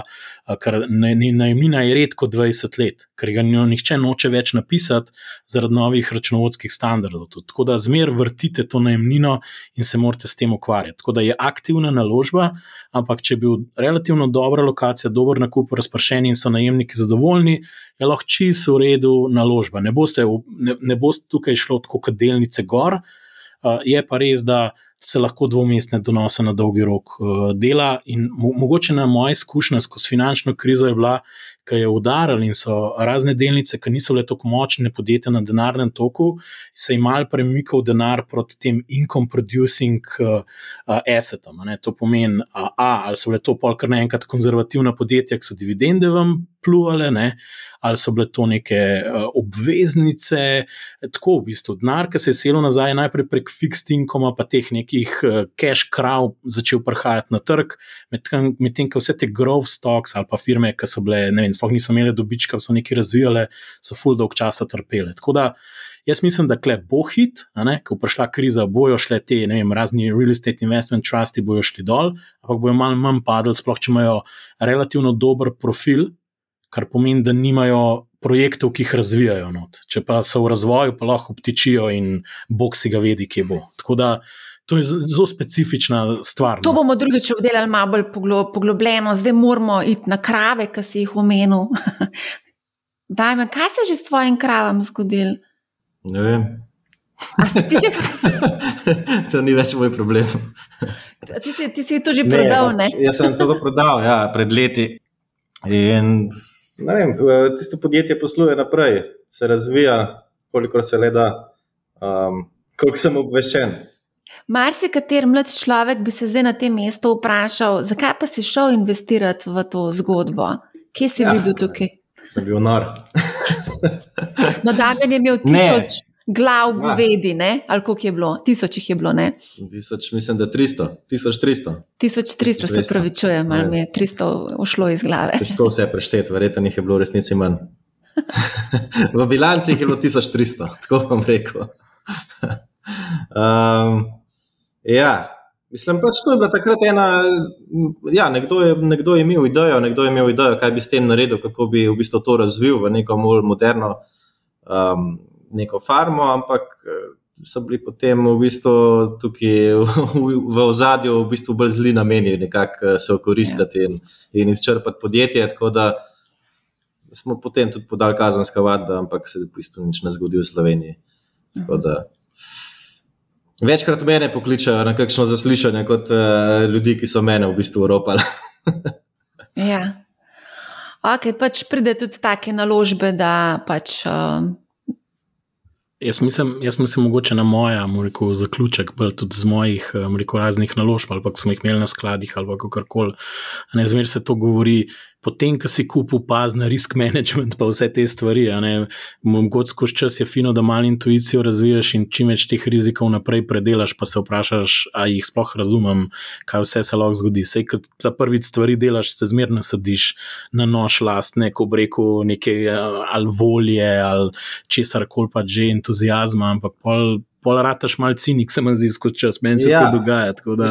ker najemnina je redko 20 let, ker ga nihče noče več napisati zaradi novih računovodskih standardov. Tudi. Tako da zmer vrtite to najemnino in se morate s tem ukvarjati. Tako da je aktivna naložba, ampak če je bil relativno dobra lokacija, dober nakup, razpršeni in so najemniki zadovoljni, je lahko čisto v redu naložba. Ne boste, ne, ne boste tukaj šlo tako kot delnice gor, uh, je pa res, da se lahko dvomestne donose na dolgi rok uh, dela. In mo mogoče na moja izkušnja skozi finančno krizo je bila, ki je udaril in so razne delnice, ki niso bile tako močne, podjetja na denarnem toku, se je mal premikal denar proti tem income producing uh, uh, assetom. Ne? To pomeni, uh, a, ali so bile to polkar naenkrat konzervativna podjetja, ki so dividende vam pluvale, ne? ali so bile to neke uh, obveznice, tako v bistvu denar, ki se je selil nazaj najprej prek fixed income, pa teh nekih uh, cash krav začel prihajati na trg, medtem, med ko vse te growth stocks ali pa firme, ki so bile, ne vem, sploh niso imeli dobička, so nekaj razvijale, so full dolg časa trpele. Tako da jaz mislim, da kle bo hit, ko prišla kriza, bojo šle te vem, razni real estate investment trusti, bojo šli dol, ampak bojo malo manj padli, sploh če imajo relativno dober profil, kar pomeni, da nimajo. Projektov, ki jih razvijajo, not. če pa so v razvoju, pa lahko obtičijo in bog si ga vedi, kje bo. Tako da To je zelo specifična stvar. To no. bomo drugič obdelali malo bolj poglobljeno, zdaj moramo iti na krave, ki si jih omenil. Daj me, kaj se je že s tvojim kravam zgodil? Ne vem. Že... to ni več moj problem. ti, si, ti si to že prodal? Ne, pač, jaz sem to prodal ja, pred leti. In, vem, tisto podjetje posluje naprej, se razvija, kolikor se le da. Um, Koliko sem obveščen? Marsikater mlad človek bi se zdaj na tem mestu vprašal, zakaj pa si šel investirati v to zgodbo? Kje si ja, videl tukaj? Sem bil nor. no, Damien je imel tisoč ne. Glav v vedi, ali koliko je bilo? Tisoč jih je bilo, ne? Tisoč, mislim, da 300, 1300. 1300 se pravi, čujem, ali mi je 300 ušlo iz glave. Težko se je prešteti, verjetno jih je bilo v resnici manj. v bilanci jih je bilo 1300, tako bom rekel. um, Ja, mislim, pač to je bila takrat ena. Ja, nekdo, je, nekdo je imel idejo, nekdo je imel idejo, kaj bi s tem naredil, kako bi v bistvu to razvil v neko bolj moderno um, neko farmo, ampak eh, so bili potem v bistvu tukaj v, ozadju v bistvu bolj zli nameni, nekako eh, se okoristiti ja. in, in izčrpati podjetje. Tako da smo potem tudi podali kazanska vadba, ampak se v bistvu nič ne zgodi v Sloveniji. Tako da. Večkrat mene pokličajo na kakšno zaslišanje, kot uh, ljudi, ki so mene v bistvu uropali. ja. Ok, pač pride tudi take naložbe, da pač. Uh... Jaz mislim, jaz mislim, mogoče na moja, rekel, zaključek, tudi z mojih rekel, raznih naložb, ali pa smo jih imeli na skladih, ali kako koli. Ne zmeraj se to govori, potem, ko si kupil paz na risk management, pa vse te stvari. Mogoče skozi čas je fino, da malo intuicijo razviješ in čim več teh rizikov naprej predelaš, pa se vprašaš, ali jih sploh razumem, kaj vse se lahko zgodi. Sej, ko ta prvi stvari delaš, se zmerno sediš na nož lastne, ko breku neke ali volje ali česar koli pa že entuzijazma, ampak pol pol rataš mal cinik, se mi zdi, kot čas, meni se ja, to dogaja. Tako da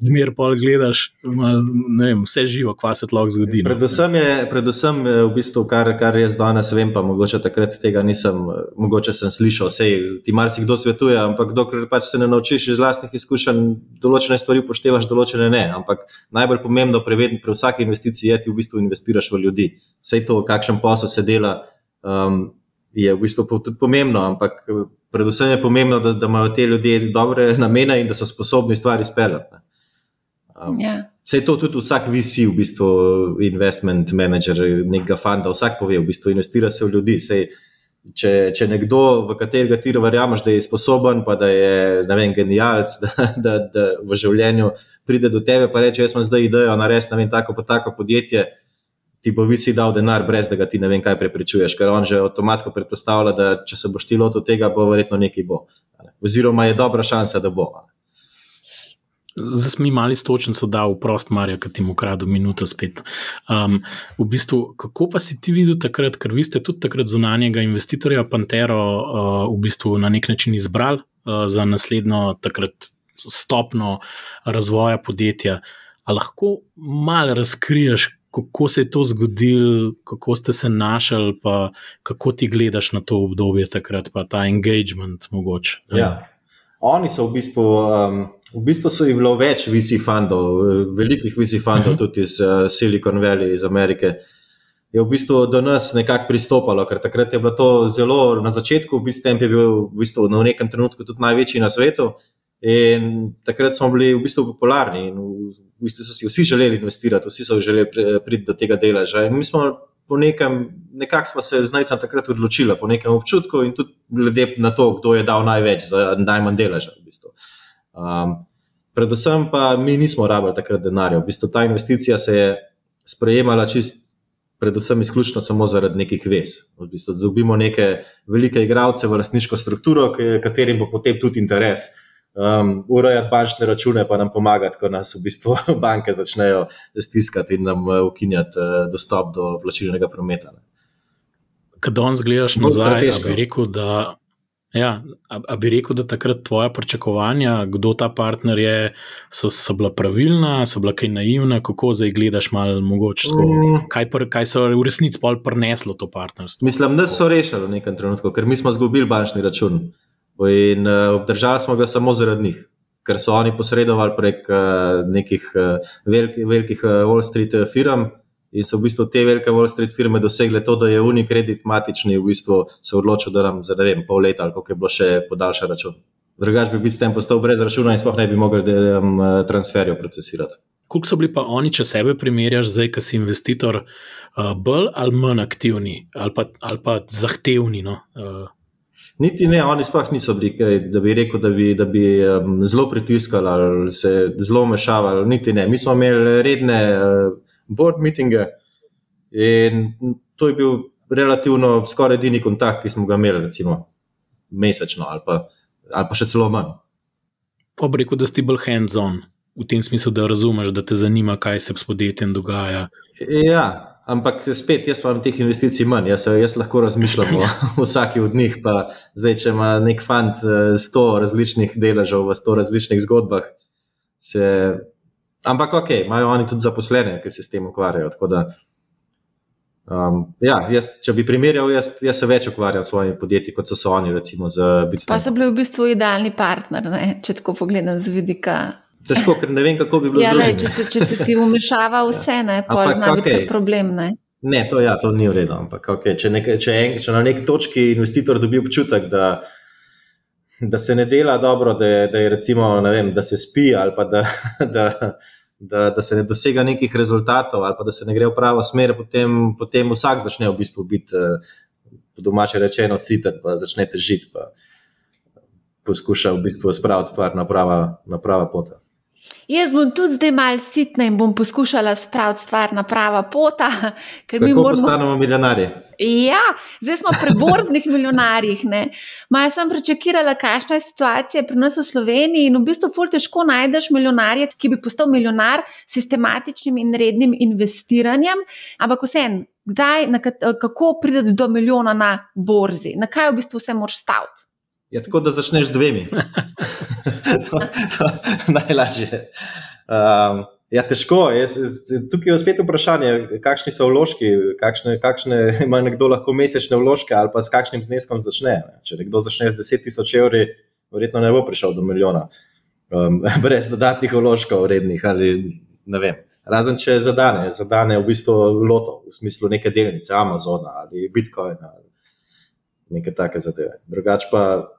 zmer pol gledaš, mal, vem, vse živo, kva se lahko zgodi. No. Predvsem je, predvsem je v bistvu, kar, kar jaz danes vem, pa mogoče takrat tega nisem, mogoče sem slišal, sej ti marsikdo svetuje, ampak dokler pač se ne naučiš iz vlastnih izkušenj, določene stvari upoštevaš, določene ne. Ampak najbolj pomembno pri vsaki investiciji je, ti v bistvu investiraš v ljudi. Vse to, kakšen posel se dela. Um, Je v bistvu tudi pomembno, ampak predvsem je pomembno, da, da imajo te ljudje dobre namene in da so sposobni stvari speljati. Um, yeah. Ja. Vse to tudi vsak visi, v bistvu, investment manager, nekega fanda, vsak pove, v bistvu, investira se v ljudi. Sej, če, če nekdo, v katerega ti verjameš, da je sposoben, pa da je vem, genijalc, da, da, da v življenju pride do tebe in reče: Jaz imam zdaj idejo, narediti ne tako pa tako podjetje ti bo visi dal denar, brez da ga ti ne vem, kaj prepričuješ, ker on že avtomatsko predpostavlja, da če se boš ti lotil tega, bo verjetno nekaj bo. Oziroma je dobra šansa, da bo. Zdaj smo imeli stočnico, da v prost Marijo, ki ti mu kradu minuto spet. Um, v bistvu, kako pa si ti videl takrat, ker vi ste tudi takrat zunanjega investitorja Pantero uh, v bistvu na nek način izbrali uh, za naslednjo takrat stopno razvoja podjetja. A lahko malo razkriješ, kako se je to zgodilo, kako ste se našli, pa kako ti gledaš na to obdobje takrat, pa ta engagement mogoče. Ja. Oni so v bistvu. Um, V bistvu so jih bilo več VC fundov, velikih VC fundov, uh mhm. -huh. tudi iz uh, Silicon Valley, iz Amerike. Je v bistvu do nas nekako pristopalo, ker takrat je bilo to zelo na začetku, v bistvu je bil v, bistvu, v nekem trenutku tudi največji na svetu. In takrat smo bili v bistvu popularni in v bistvu so si vsi želeli investirati, vsi so želeli priti do tega deleža. In mi smo po nekem, nekako smo se z najcem takrat odločili, po nekem občutku in tudi glede na to, kdo je dal največ za najmanj deleža. V bistvu. um, predvsem pa mi nismo rabili takrat denarja. V bistvu ta investicija se je sprejemala čist. Predvsem izključno samo zaradi nekih vez. V bistvu dobimo neke velike igralce v lastniško strukturo, katerim bo potem tudi interes uh, um, urejati bančne račune, pa nam pomagati, ko nas v bistvu banke začnejo stiskati in nam uh, ukinjati uh, dostop do plačilnega prometa. Kaj danes gledaš nazaj, bi rekel, da. Ja, a, a bi rekel, da takrat tvoja pričakovanja, kdo ta partner je, so, so bila pravilna, so bila kaj naivna, kako zdaj gledaš, malo mogoče. Mm. Kaj, pr, kaj so v resnici pol preneslo to partnerstvo? Mislim, da so rešili v nekem trenutku, ker mi smo izgubili bančni račun. In uh, obdržali smo ga samo zaradi njih, ker so oni posredovali prek uh, nekih veliki, velikih uh, Wall Street firm. In so v bistvu te velike Wall Street firme dosegle to, da je Unikredit matični v bistvu se odločil, da nam za ne vem, pol leta ali koliko je bilo še podaljša račun. Drugač bi bil s tem postal brez računa in sploh ne bi mogli um, transferjev procesirati. Kako so bili pa oni, če sebe primerjaš, zdaj, ki si investitor, uh, bolj ali manj aktivni ali pa, ali pa zahtevni? No? Uh. Niti ne, oni sploh niso bili, kaj, da bi rekel, da bi, da bi um, zelo pritiskali ali se zelo mešavali. Niti ne. Mi smo imeli redne uh, board meetinge in to je bil relativno skoraj edini kontakt, ki smo ga imeli, recimo mesečno ali pa, ali pa še celo manj. Pa bi rekel, da si bolj hands-on, v tem smislu, da razumeš, da te zanima, kaj se s podjetjem dogaja. Ja, ampak spet, jaz imam teh investicij manj, jaz, jaz lahko razmišljam o vsaki od njih. Pa zdaj, če ima nek fant eh, sto različnih deležev v sto različnih zgodbah, se. Ampak ok, imajo oni tudi zaposlene, ki se s tem ukvarjajo. Um, ja, jaz, če bi primerjal, jaz, jaz se več ukvarjam s svojimi podjetji, kot so, so oni, recimo, z Bitcoinom. Pa so bili v bistvu idealni partner, ne? če tako pogledam z vidika. Težko, ker ne vem, kako bi bilo ja, zdaj. Če, se, če se ti umešava vse, ne, pa zna okay. biti problem. Ne? Ne, to, ja, to ni v redu. Ampak okay, če, nek, če, en, če na neki točki investitor dobi občutek, da, da se ne dela dobro, da, je, da, je recimo, vem, da se spi ali pa da. da da, da se ne dosega nekih rezultatov, ali pa da se ne gre v pravo smer, potem, potem vsak začne v bistvu biti, eh, po domače rečeno, siten, pa začne težiti, pa poskuša v bistvu spraviti stvar na prava, na prava pota. Jaz bom tudi zdaj malo sitna in bom poskušala spraviti stvar na prava pota. Kako moramo... postanemo milijonarji? Ja, zdaj smo pri borznih milijonarjih. Malo sem prečakirala, kakšna je situacija pri nas v Sloveniji. In v bistvu, ful težko najdeš milijonarje, ki bi postal milijonar s sistematičnim in rednim investiranjem. Ampak vseeno, kako prideti do milijona na borzi, na kaj v bistvu vse moraš staviti. Je tako, da začneš z dvemi. to, to, najlažje. Um, ja, težko. Jaz, tukaj je spet vprašanje, kakšni so vložki, kakšne, kakšne ima nekdo lahko mesečne vložke ali pa s kakšnim zneskom začne. Če nekdo začne z 10 tisoč evri, verjetno ne bo prišel do milijona, um, brez dodatnih vložkov, vrednih ali ne vem. Razen če zadane, zadane v bistvu loto, v smislu neke delnice, Amazona ali Bitcoina ali neke take zadeve. Drugač pa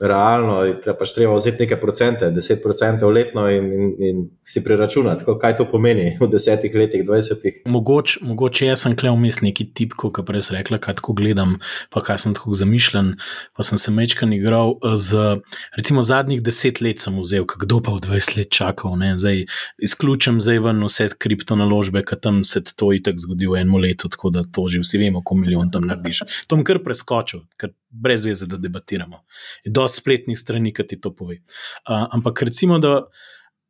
realno je pač treba vzeti nekaj procente, 10 procentov letno in, in, in si preračunati, kaj to pomeni v desetih letih, dvajsetih. Mogoče mogoč jaz sem klej vmes neki tip, kot prej sem rekla, kaj tako gledam, pa kaj sem tako zamišljen. Pa sem se mečkan igral z, recimo, zadnjih deset let sem vzel, kdo pa v 20 let čakal. Ne? Zdaj izključim zdaj ven vse kriptonaložbe, ki tam se to itek zgodi v enem letu, tako da to že vsi vemo, koliko milijon tam narediš. To bom kar preskočil, ker brez veze, da debatiramo. Je dosti spletnih strani, ki ti to pove. Uh, ampak recimo, da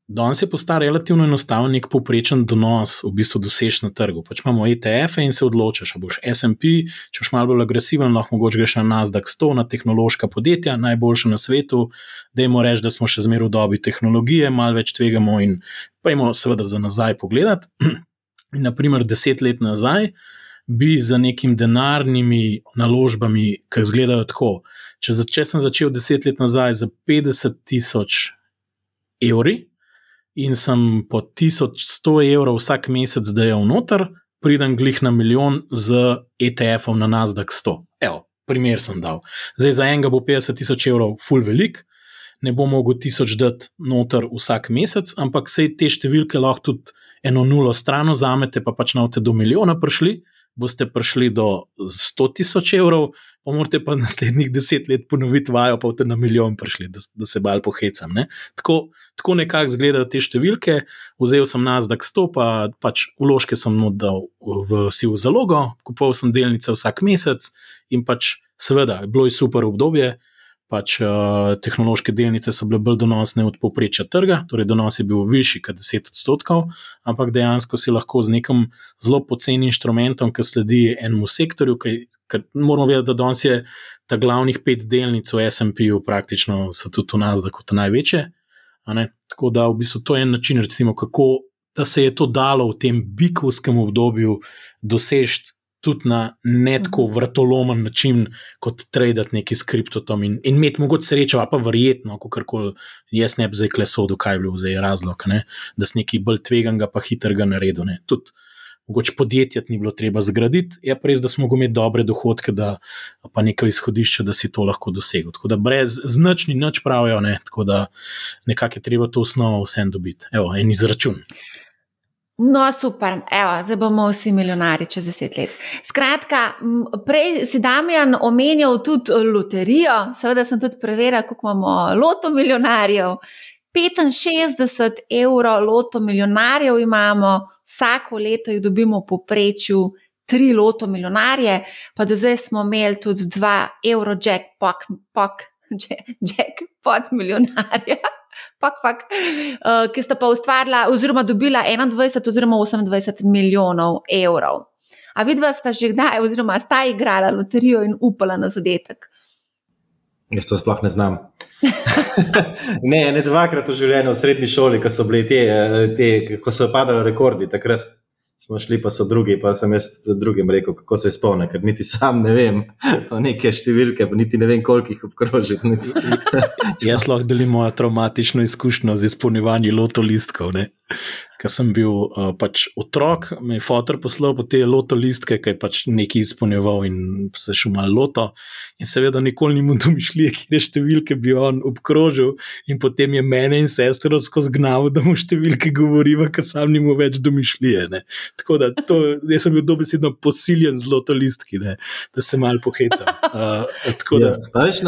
danes je postal relativno enostaven nek poprečen donos, v bistvu dosež na trgu. Pač imamo ETF-e in se odločiš, ali boš SP, če boš malo bolj agresiven, lahko mogoče greš na Nasdaq 100, na tehnološka podjetja, najboljša na svetu, da jim rečemo, da smo še zmeraj v dobi tehnologije, malo več tvegamo in pa jim seveda za nazaj pogledati. In naprimer, deset let nazaj, bi za nekim denarnimi naložbami, ki izgledajo tako. Če, če sem začel deset let nazaj za 50 tisoč evri in sem po 1100 evrov vsak mesec dajal noter, pridem glih na milijon z ETF-om na Nasdaq 100. Evo, primer sem dal. Zdaj za enega bo 50 tisoč evrov, full velik. Ne bo mogel tisoč dati noter vsak mesec, ampak sej te številke lahko tudi eno nulo stran vzamete, pa pač na te do milijona prišli boste prišli do 100 tisoč evrov, pa morate pa naslednjih deset let ponoviti vajo, pa boste na milijon prišli, da, da se bal pohecam. Ne? Tako, tako nekako izgledajo te številke. Vzel sem nas, da stopa, pač vložke sem dal v sivo zalogo, kupoval sem delnice vsak mesec in pač seveda, bilo je super obdobje pač uh, tehnološke delnice so bile bolj donosne od povprečja trga, torej donos je bil višji kot 10 odstotkov, ampak dejansko si lahko z nekim zelo poceni inštrumentom, ki sledi enemu sektorju, ker moramo vedeti, da danes je ta glavnih pet delnic v SP-ju praktično so tudi v nas, da kot največje. Tako da v bistvu to je en način, recimo, kako da se je to dalo v tem bikovskem obdobju dosežeti tudi na ne tako mhm. vrtolomen način, kot traditi neki skriptotom in, in imeti mogoče srečo, pa verjetno, kako koli jaz ne bi zdaj klesal, kaj je bil zdaj razlog, ne? da si nekaj bolj tveganga, pa hitrega naredil. Tudi mogoče podjetje ni bilo treba zgraditi, je pa res, da smo imeli dobre dohodke, da pa neko izhodišče, da si to lahko dosegel. Tako da brez značni nič pravijo, ne? tako da nekako je treba to osnovo vsem dobiti. Evo, en izračun. No, super, Evo, zdaj bomo vsi milijonari čez deset let. Skratka, prej si Damjan omenjal tudi loterijo, seveda sem tudi preveril, koliko imamo loto milijonarjev. 65 evrov loto milijonarjev imamo, vsako leto jih dobimo v poprečju tri loto milijonarje, pa do zdaj smo imeli tudi dva evro jackpot, jackpot milijonarja. Pak, pak, uh, ki sta pa ustvarila, oziroma dobila 21, oziroma 28 milijonov evrov. A vidva sta že kdaj, oziroma sta igrala loterijo in upala na zadetek? Jaz to sploh ne znam. ne, ne dvakrat v življenju, v srednji šoli, ko so bili te, eh, te ko so padali rekordi, takrat smo šli, pa so drugi, pa sem jaz drugim rekel, kako se spomnim, ker niti sam ne vem, to neke številke, niti ne vem, koliko jih obkrožiti. jaz lahko delim mojo traumatično izkušnjo z izpolnjevanjem loto listkov ker sem bil uh, pač otrok, me je fotor poslal po te loto listke, ki je pač nekaj izpolnjeval in se šumal loto. In seveda, nikoli ni mu domišljije, kje številke bi on obkrožil, in potem je mene in sestro skozi gnavo, da mu številke govoriva, ker sam ni mu več domišljije. Ne. Tako da to, jaz sem bil dobesedno posiljen z loto listki, ne, da se mal pohecam. Uh, ja,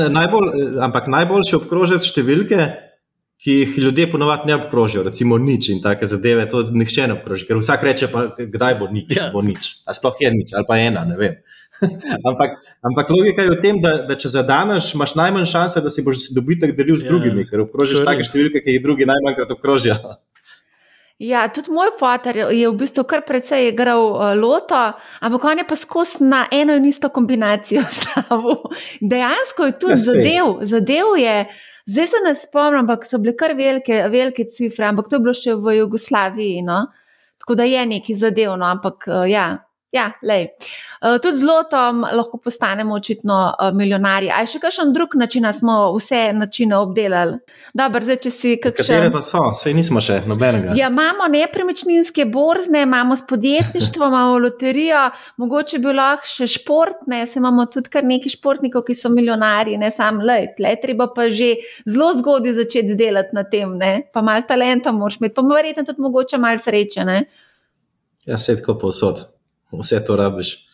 najbolj, ampak najboljše obkrožiti številke ki jih ljudje ponovadi ne obkrožijo, recimo nič in take zadeve, to nihče ne obkroži, ker vsak reče, pa, kdaj bo nič, ja. bo nič. A sploh je nič, ali pa ena, ne vem. ampak, ampak logika je v tem, da, da če zadaneš, imaš najmanj šanse, da si boš dobitek delil z ja. drugimi, ker obkrožiš take številke, ki jih drugi najmanjkrat obkrožijo. Ja, tudi moj fotor je v bistvu kar precej igral uh, loto, ampak on je pa skozi na eno in isto kombinacijo stavil. Dejansko je tudi ja, zadev, zadev je. Zdaj se ne spomnim, ampak so bile kar velike, velike cifre, ampak to je bilo še v Jugoslaviji. No? Tako da je nekaj zadevno, ampak ja, Ja, lej. Uh, tudi z lotom lahko postanemo očitno uh, milijonarji. Ali še kakšen drug način, smo vse načine obdelali? Dobar, zdaj, če si kakšen. Katere pa so, sej nismo še nobenega. Ja, imamo nepremičninske borzne, imamo spodjetništvo, imamo loterijo, mogoče bi lahko še športne, se imamo tudi kar nekaj športnikov, ki so milijonarji, ne sam lej. Tle treba pa že zelo zgodaj začeti delati na tem, ne? pa malo talenta moraš imeti, pa verjetno tudi mogoče malo sreče. Ne? Ja, sedko posod vse to rabiš.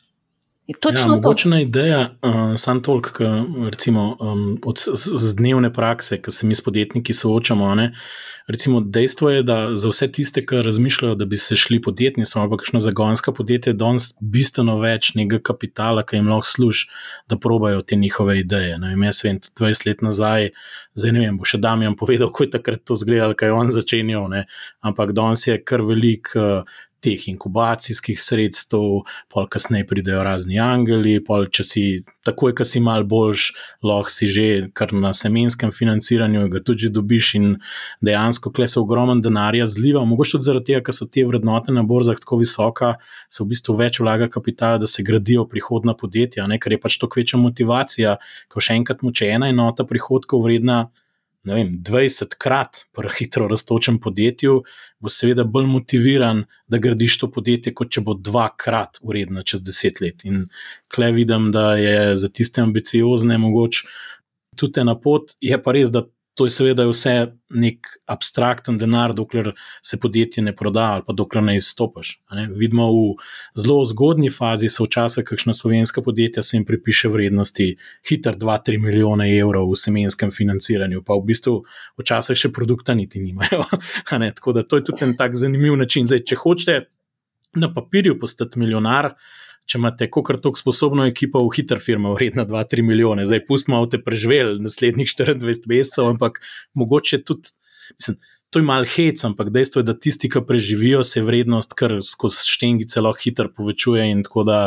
Ja, mogočna ideja, uh, samo toliko, recimo um, od, z, z dnevne prakse, ki se mi s podjetniki soočamo. Ne? Recimo, dejstvo je, da za vse tiste, ki razmišljajo, da bi se šli podjetništvo ali kakšno zagonska podjetje, danes bistveno več nekega kapitala, ki jim lahko služi, da probajo te njihove ideje. Ne vem, jaz vem, 20 let nazaj, zdaj ne vem, bo še Damien povedal, kako je takrat to izgledalo, kaj je on začenjal, ne? ampak danes je kar velik. Uh, teh inkubacijskih sredstev, pol kasneje pridejo razni angeli, pol če si takoj, ki si mal boljš, lahko si že kar na semenskem financiranju, ga tudi dobiš in dejansko kle se ogromen denarja zliva. Mogoče tudi zaradi tega, ker so te vrednote na borzah tako visoka, se v bistvu več vlaga kapitala, da se gradijo prihodna podjetja, ne? ker je pač to večja motivacija, ko še enkrat mu če ena enota prihodkov vredna vem, 20 krat pri hitro raztočem podjetju, bo seveda bolj motiviran, da gradiš to podjetje, kot če bo dvakrat uredno čez deset let. In klej vidim, da je za tiste ambiciozne mogoče tudi ena pot, je pa res, da To je seveda vse nek abstrakten denar, dokler se podjetje ne proda ali pa dokler ne izstopiš. Ne? Vidimo v zelo zgodni fazi, so včasih kakšna slovenska podjetja, se jim pripiše vrednosti hiter 2-3 milijone evrov v semenskem financiranju, pa v bistvu včasih še produkta niti nimajo. Tako da to je tudi en tak zanimiv način. Zdaj, če hočete na papirju postati milijonar, če imate kot tako sposobno ekipo v hiter firma, vredna 2-3 milijone, zdaj pustimo, da ste preživeli naslednjih 24 mesecev, ampak mogoče tudi, mislim, to je mal hec, ampak dejstvo je, da tisti, ki preživijo, se vrednost kar skozi štengice lahko hiter povečuje in tako da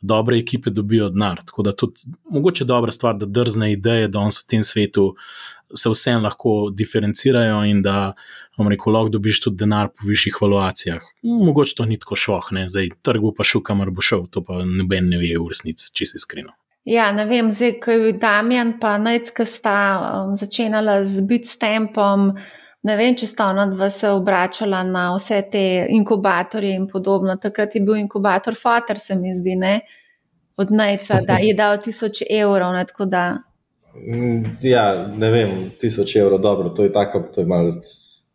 dobre ekipe dobijo denar. Tako da tudi mogoče dobra stvar, da drzne ideje danes v tem svetu se vseeno lahko diferencirajo in da rekel, lahko dobiš tudi denar po višjih valuacijah. Mogoče to ni tako šloh, zdaj trgu pa šel, kamor bo šel, to pa noben ne ve v resnici, če si iskreno. Ja, ne vem, zdaj, ko je Damjan pa Najcka sta um, začenjala z bitstempom. Ne vem, če sta ona dva se obračala na vse te inkubatorje in podobno. Takrat je bil inkubator Fater, se mi zdi, ne? od najca, da je dal tisoč evrov. Ne, mm, ja, ne vem, tisoč evrov, dobro, to je tako, to je malo.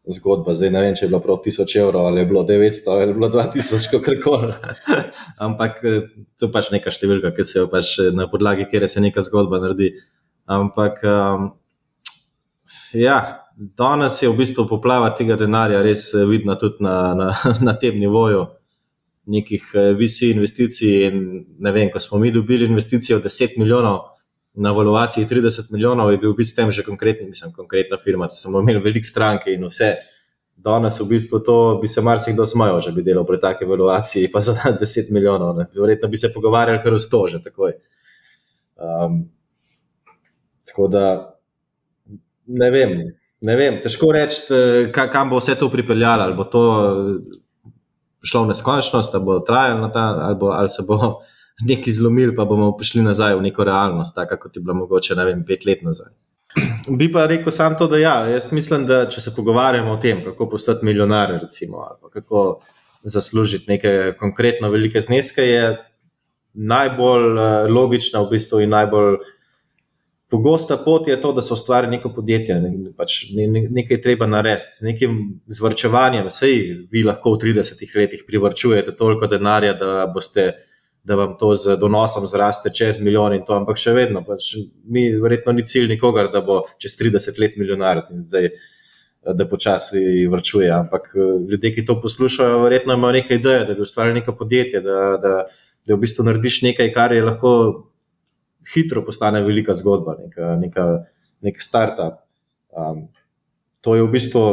zgodba. Zdaj ne vem, če je bilo prav 1000 evrov ali je bilo 900 ali je bilo 2000, kako koli. Ampak eh, to je pač neka številka, ki se jo pač eh, na podlagi, kjer se neka zgodba naredi. Ampak um, ja, danes je v bistvu poplava tega denarja res eh, vidna tudi na, na, na tem nivoju. Nekih visi investicij, in ne vem, ko smo mi dobili investicije od 10 milijonov, na valuaciji 30 milijonov je bil v bistvu tem že konkretni, mislim, konkretna firma, da smo imeli veliko stranke in vse. Danes v bistvu to bi se marsikdo smajal, če bi delal pri taki valuaciji, pa za 10 milijonov. Ne. Verjetno bi se pogovarjali kar v sto že takoj. Um, tako da ne vem, ne vem, težko reči, kam bo vse to pripeljalo. Ali bo to eh, šlo v neskončnost, ali bo trajalo, ali, ali se bo nekaj zlomili, pa bomo prišli nazaj v neko realnost, tako kot je bilo mogoče, vem, pet let nazaj. Bi pa rekel samo to, da ja, jaz mislim, da če se pogovarjamo o tem, kako postati milijonar, recimo, ali kako zaslužiti neke konkretno velike zneske, je najbolj eh, logična v bistvu in najbolj pogosta pot je to, da se ustvari neko podjetje. Pač nekaj treba narediti, z nekim zvrčevanjem. Sej vi lahko v 30 letih privrčujete toliko denarja, da boste da vam to z donosom zraste čez milijon in to, ampak še vedno, pač mi, verjetno ni cilj nikogar, da bo čez 30 let milijonar in zdaj, da počasi vrčuje. Ampak ljudje, ki to poslušajo, verjetno imajo nekaj ideje, da bi ustvarili neko podjetje, da, da, da v bistvu narediš nekaj, kar je lahko hitro postane velika zgodba, neka, neka, nek startup. Um, to je v bistvu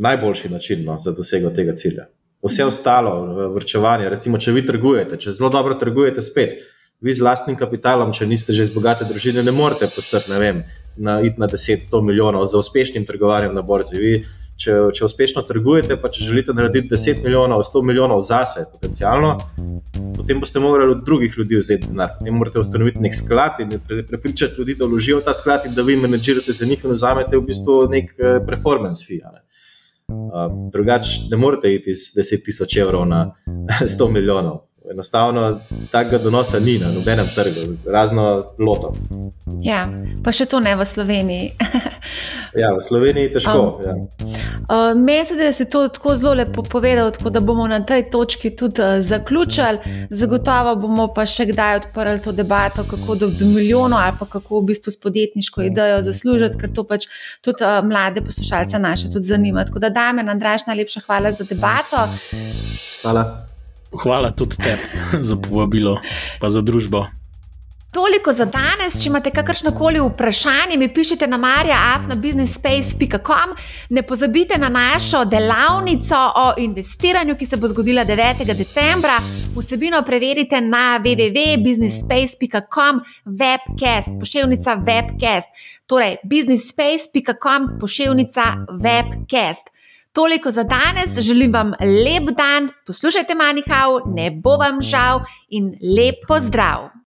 najboljši način no, za dosego tega cilja vse ostalo, vrčevanje. Recimo, če vi trgujete, če zelo dobro trgujete spet, vi z vlastnim kapitalom, če niste že iz bogate družine, ne morete postati, ne vem, na, na 10-100 milijonov za uspešnim trgovanjem na borzi. Vi, če, če uspešno trgujete, pa če želite narediti 10 milijonov, 100 milijonov zase, potencialno, potem boste morali od drugih ljudi vzeti denar. Potem morate ustanoviti nek sklad in prepričati ljudi, da vložijo ta sklad in da vi menedžirate za njih in vzamete v bistvu nek eh, performance fee. Um, drugače, ne morete iti iz 10.000 evrov na 100 milijonov. Enostavno takega donosa ni na nobenem trgu, razno loto. Ja, pa še to ne v Sloveniji. ja, v Sloveniji je težko. Um, ja. uh, Meni se, da si to tako zelo lepo povedal, tako da bomo na tej točki tudi uh, zaključili. Zagotovo bomo pa še kdaj odprli to debato, kako do, milijonov ali pa kako v bistvu s podjetniško idejo zaslužiti, ker to pač tudi uh, mlade poslušalce naše tudi zanima. Tako da, Dame, Andraš, najlepša hvala za debato. Hvala. Hvala tudi tebi za povabilo, pa za družbo. Toliko za danes. Če imate kakršno koli vprašanje, mi pišite na marjaafnabusinessspace.com. Ne pozabite na našo delavnico o investiranju, ki se bo zgodila 9. decembra. Vsebino preverite na www.businessspace.com, webcast, pošiljka webcast. Torej, businessspace.com, pošiljka webcast. Toliko za danes, želim vam lep dan, poslušajte Manihau, ne bo vam žal in lep pozdrav!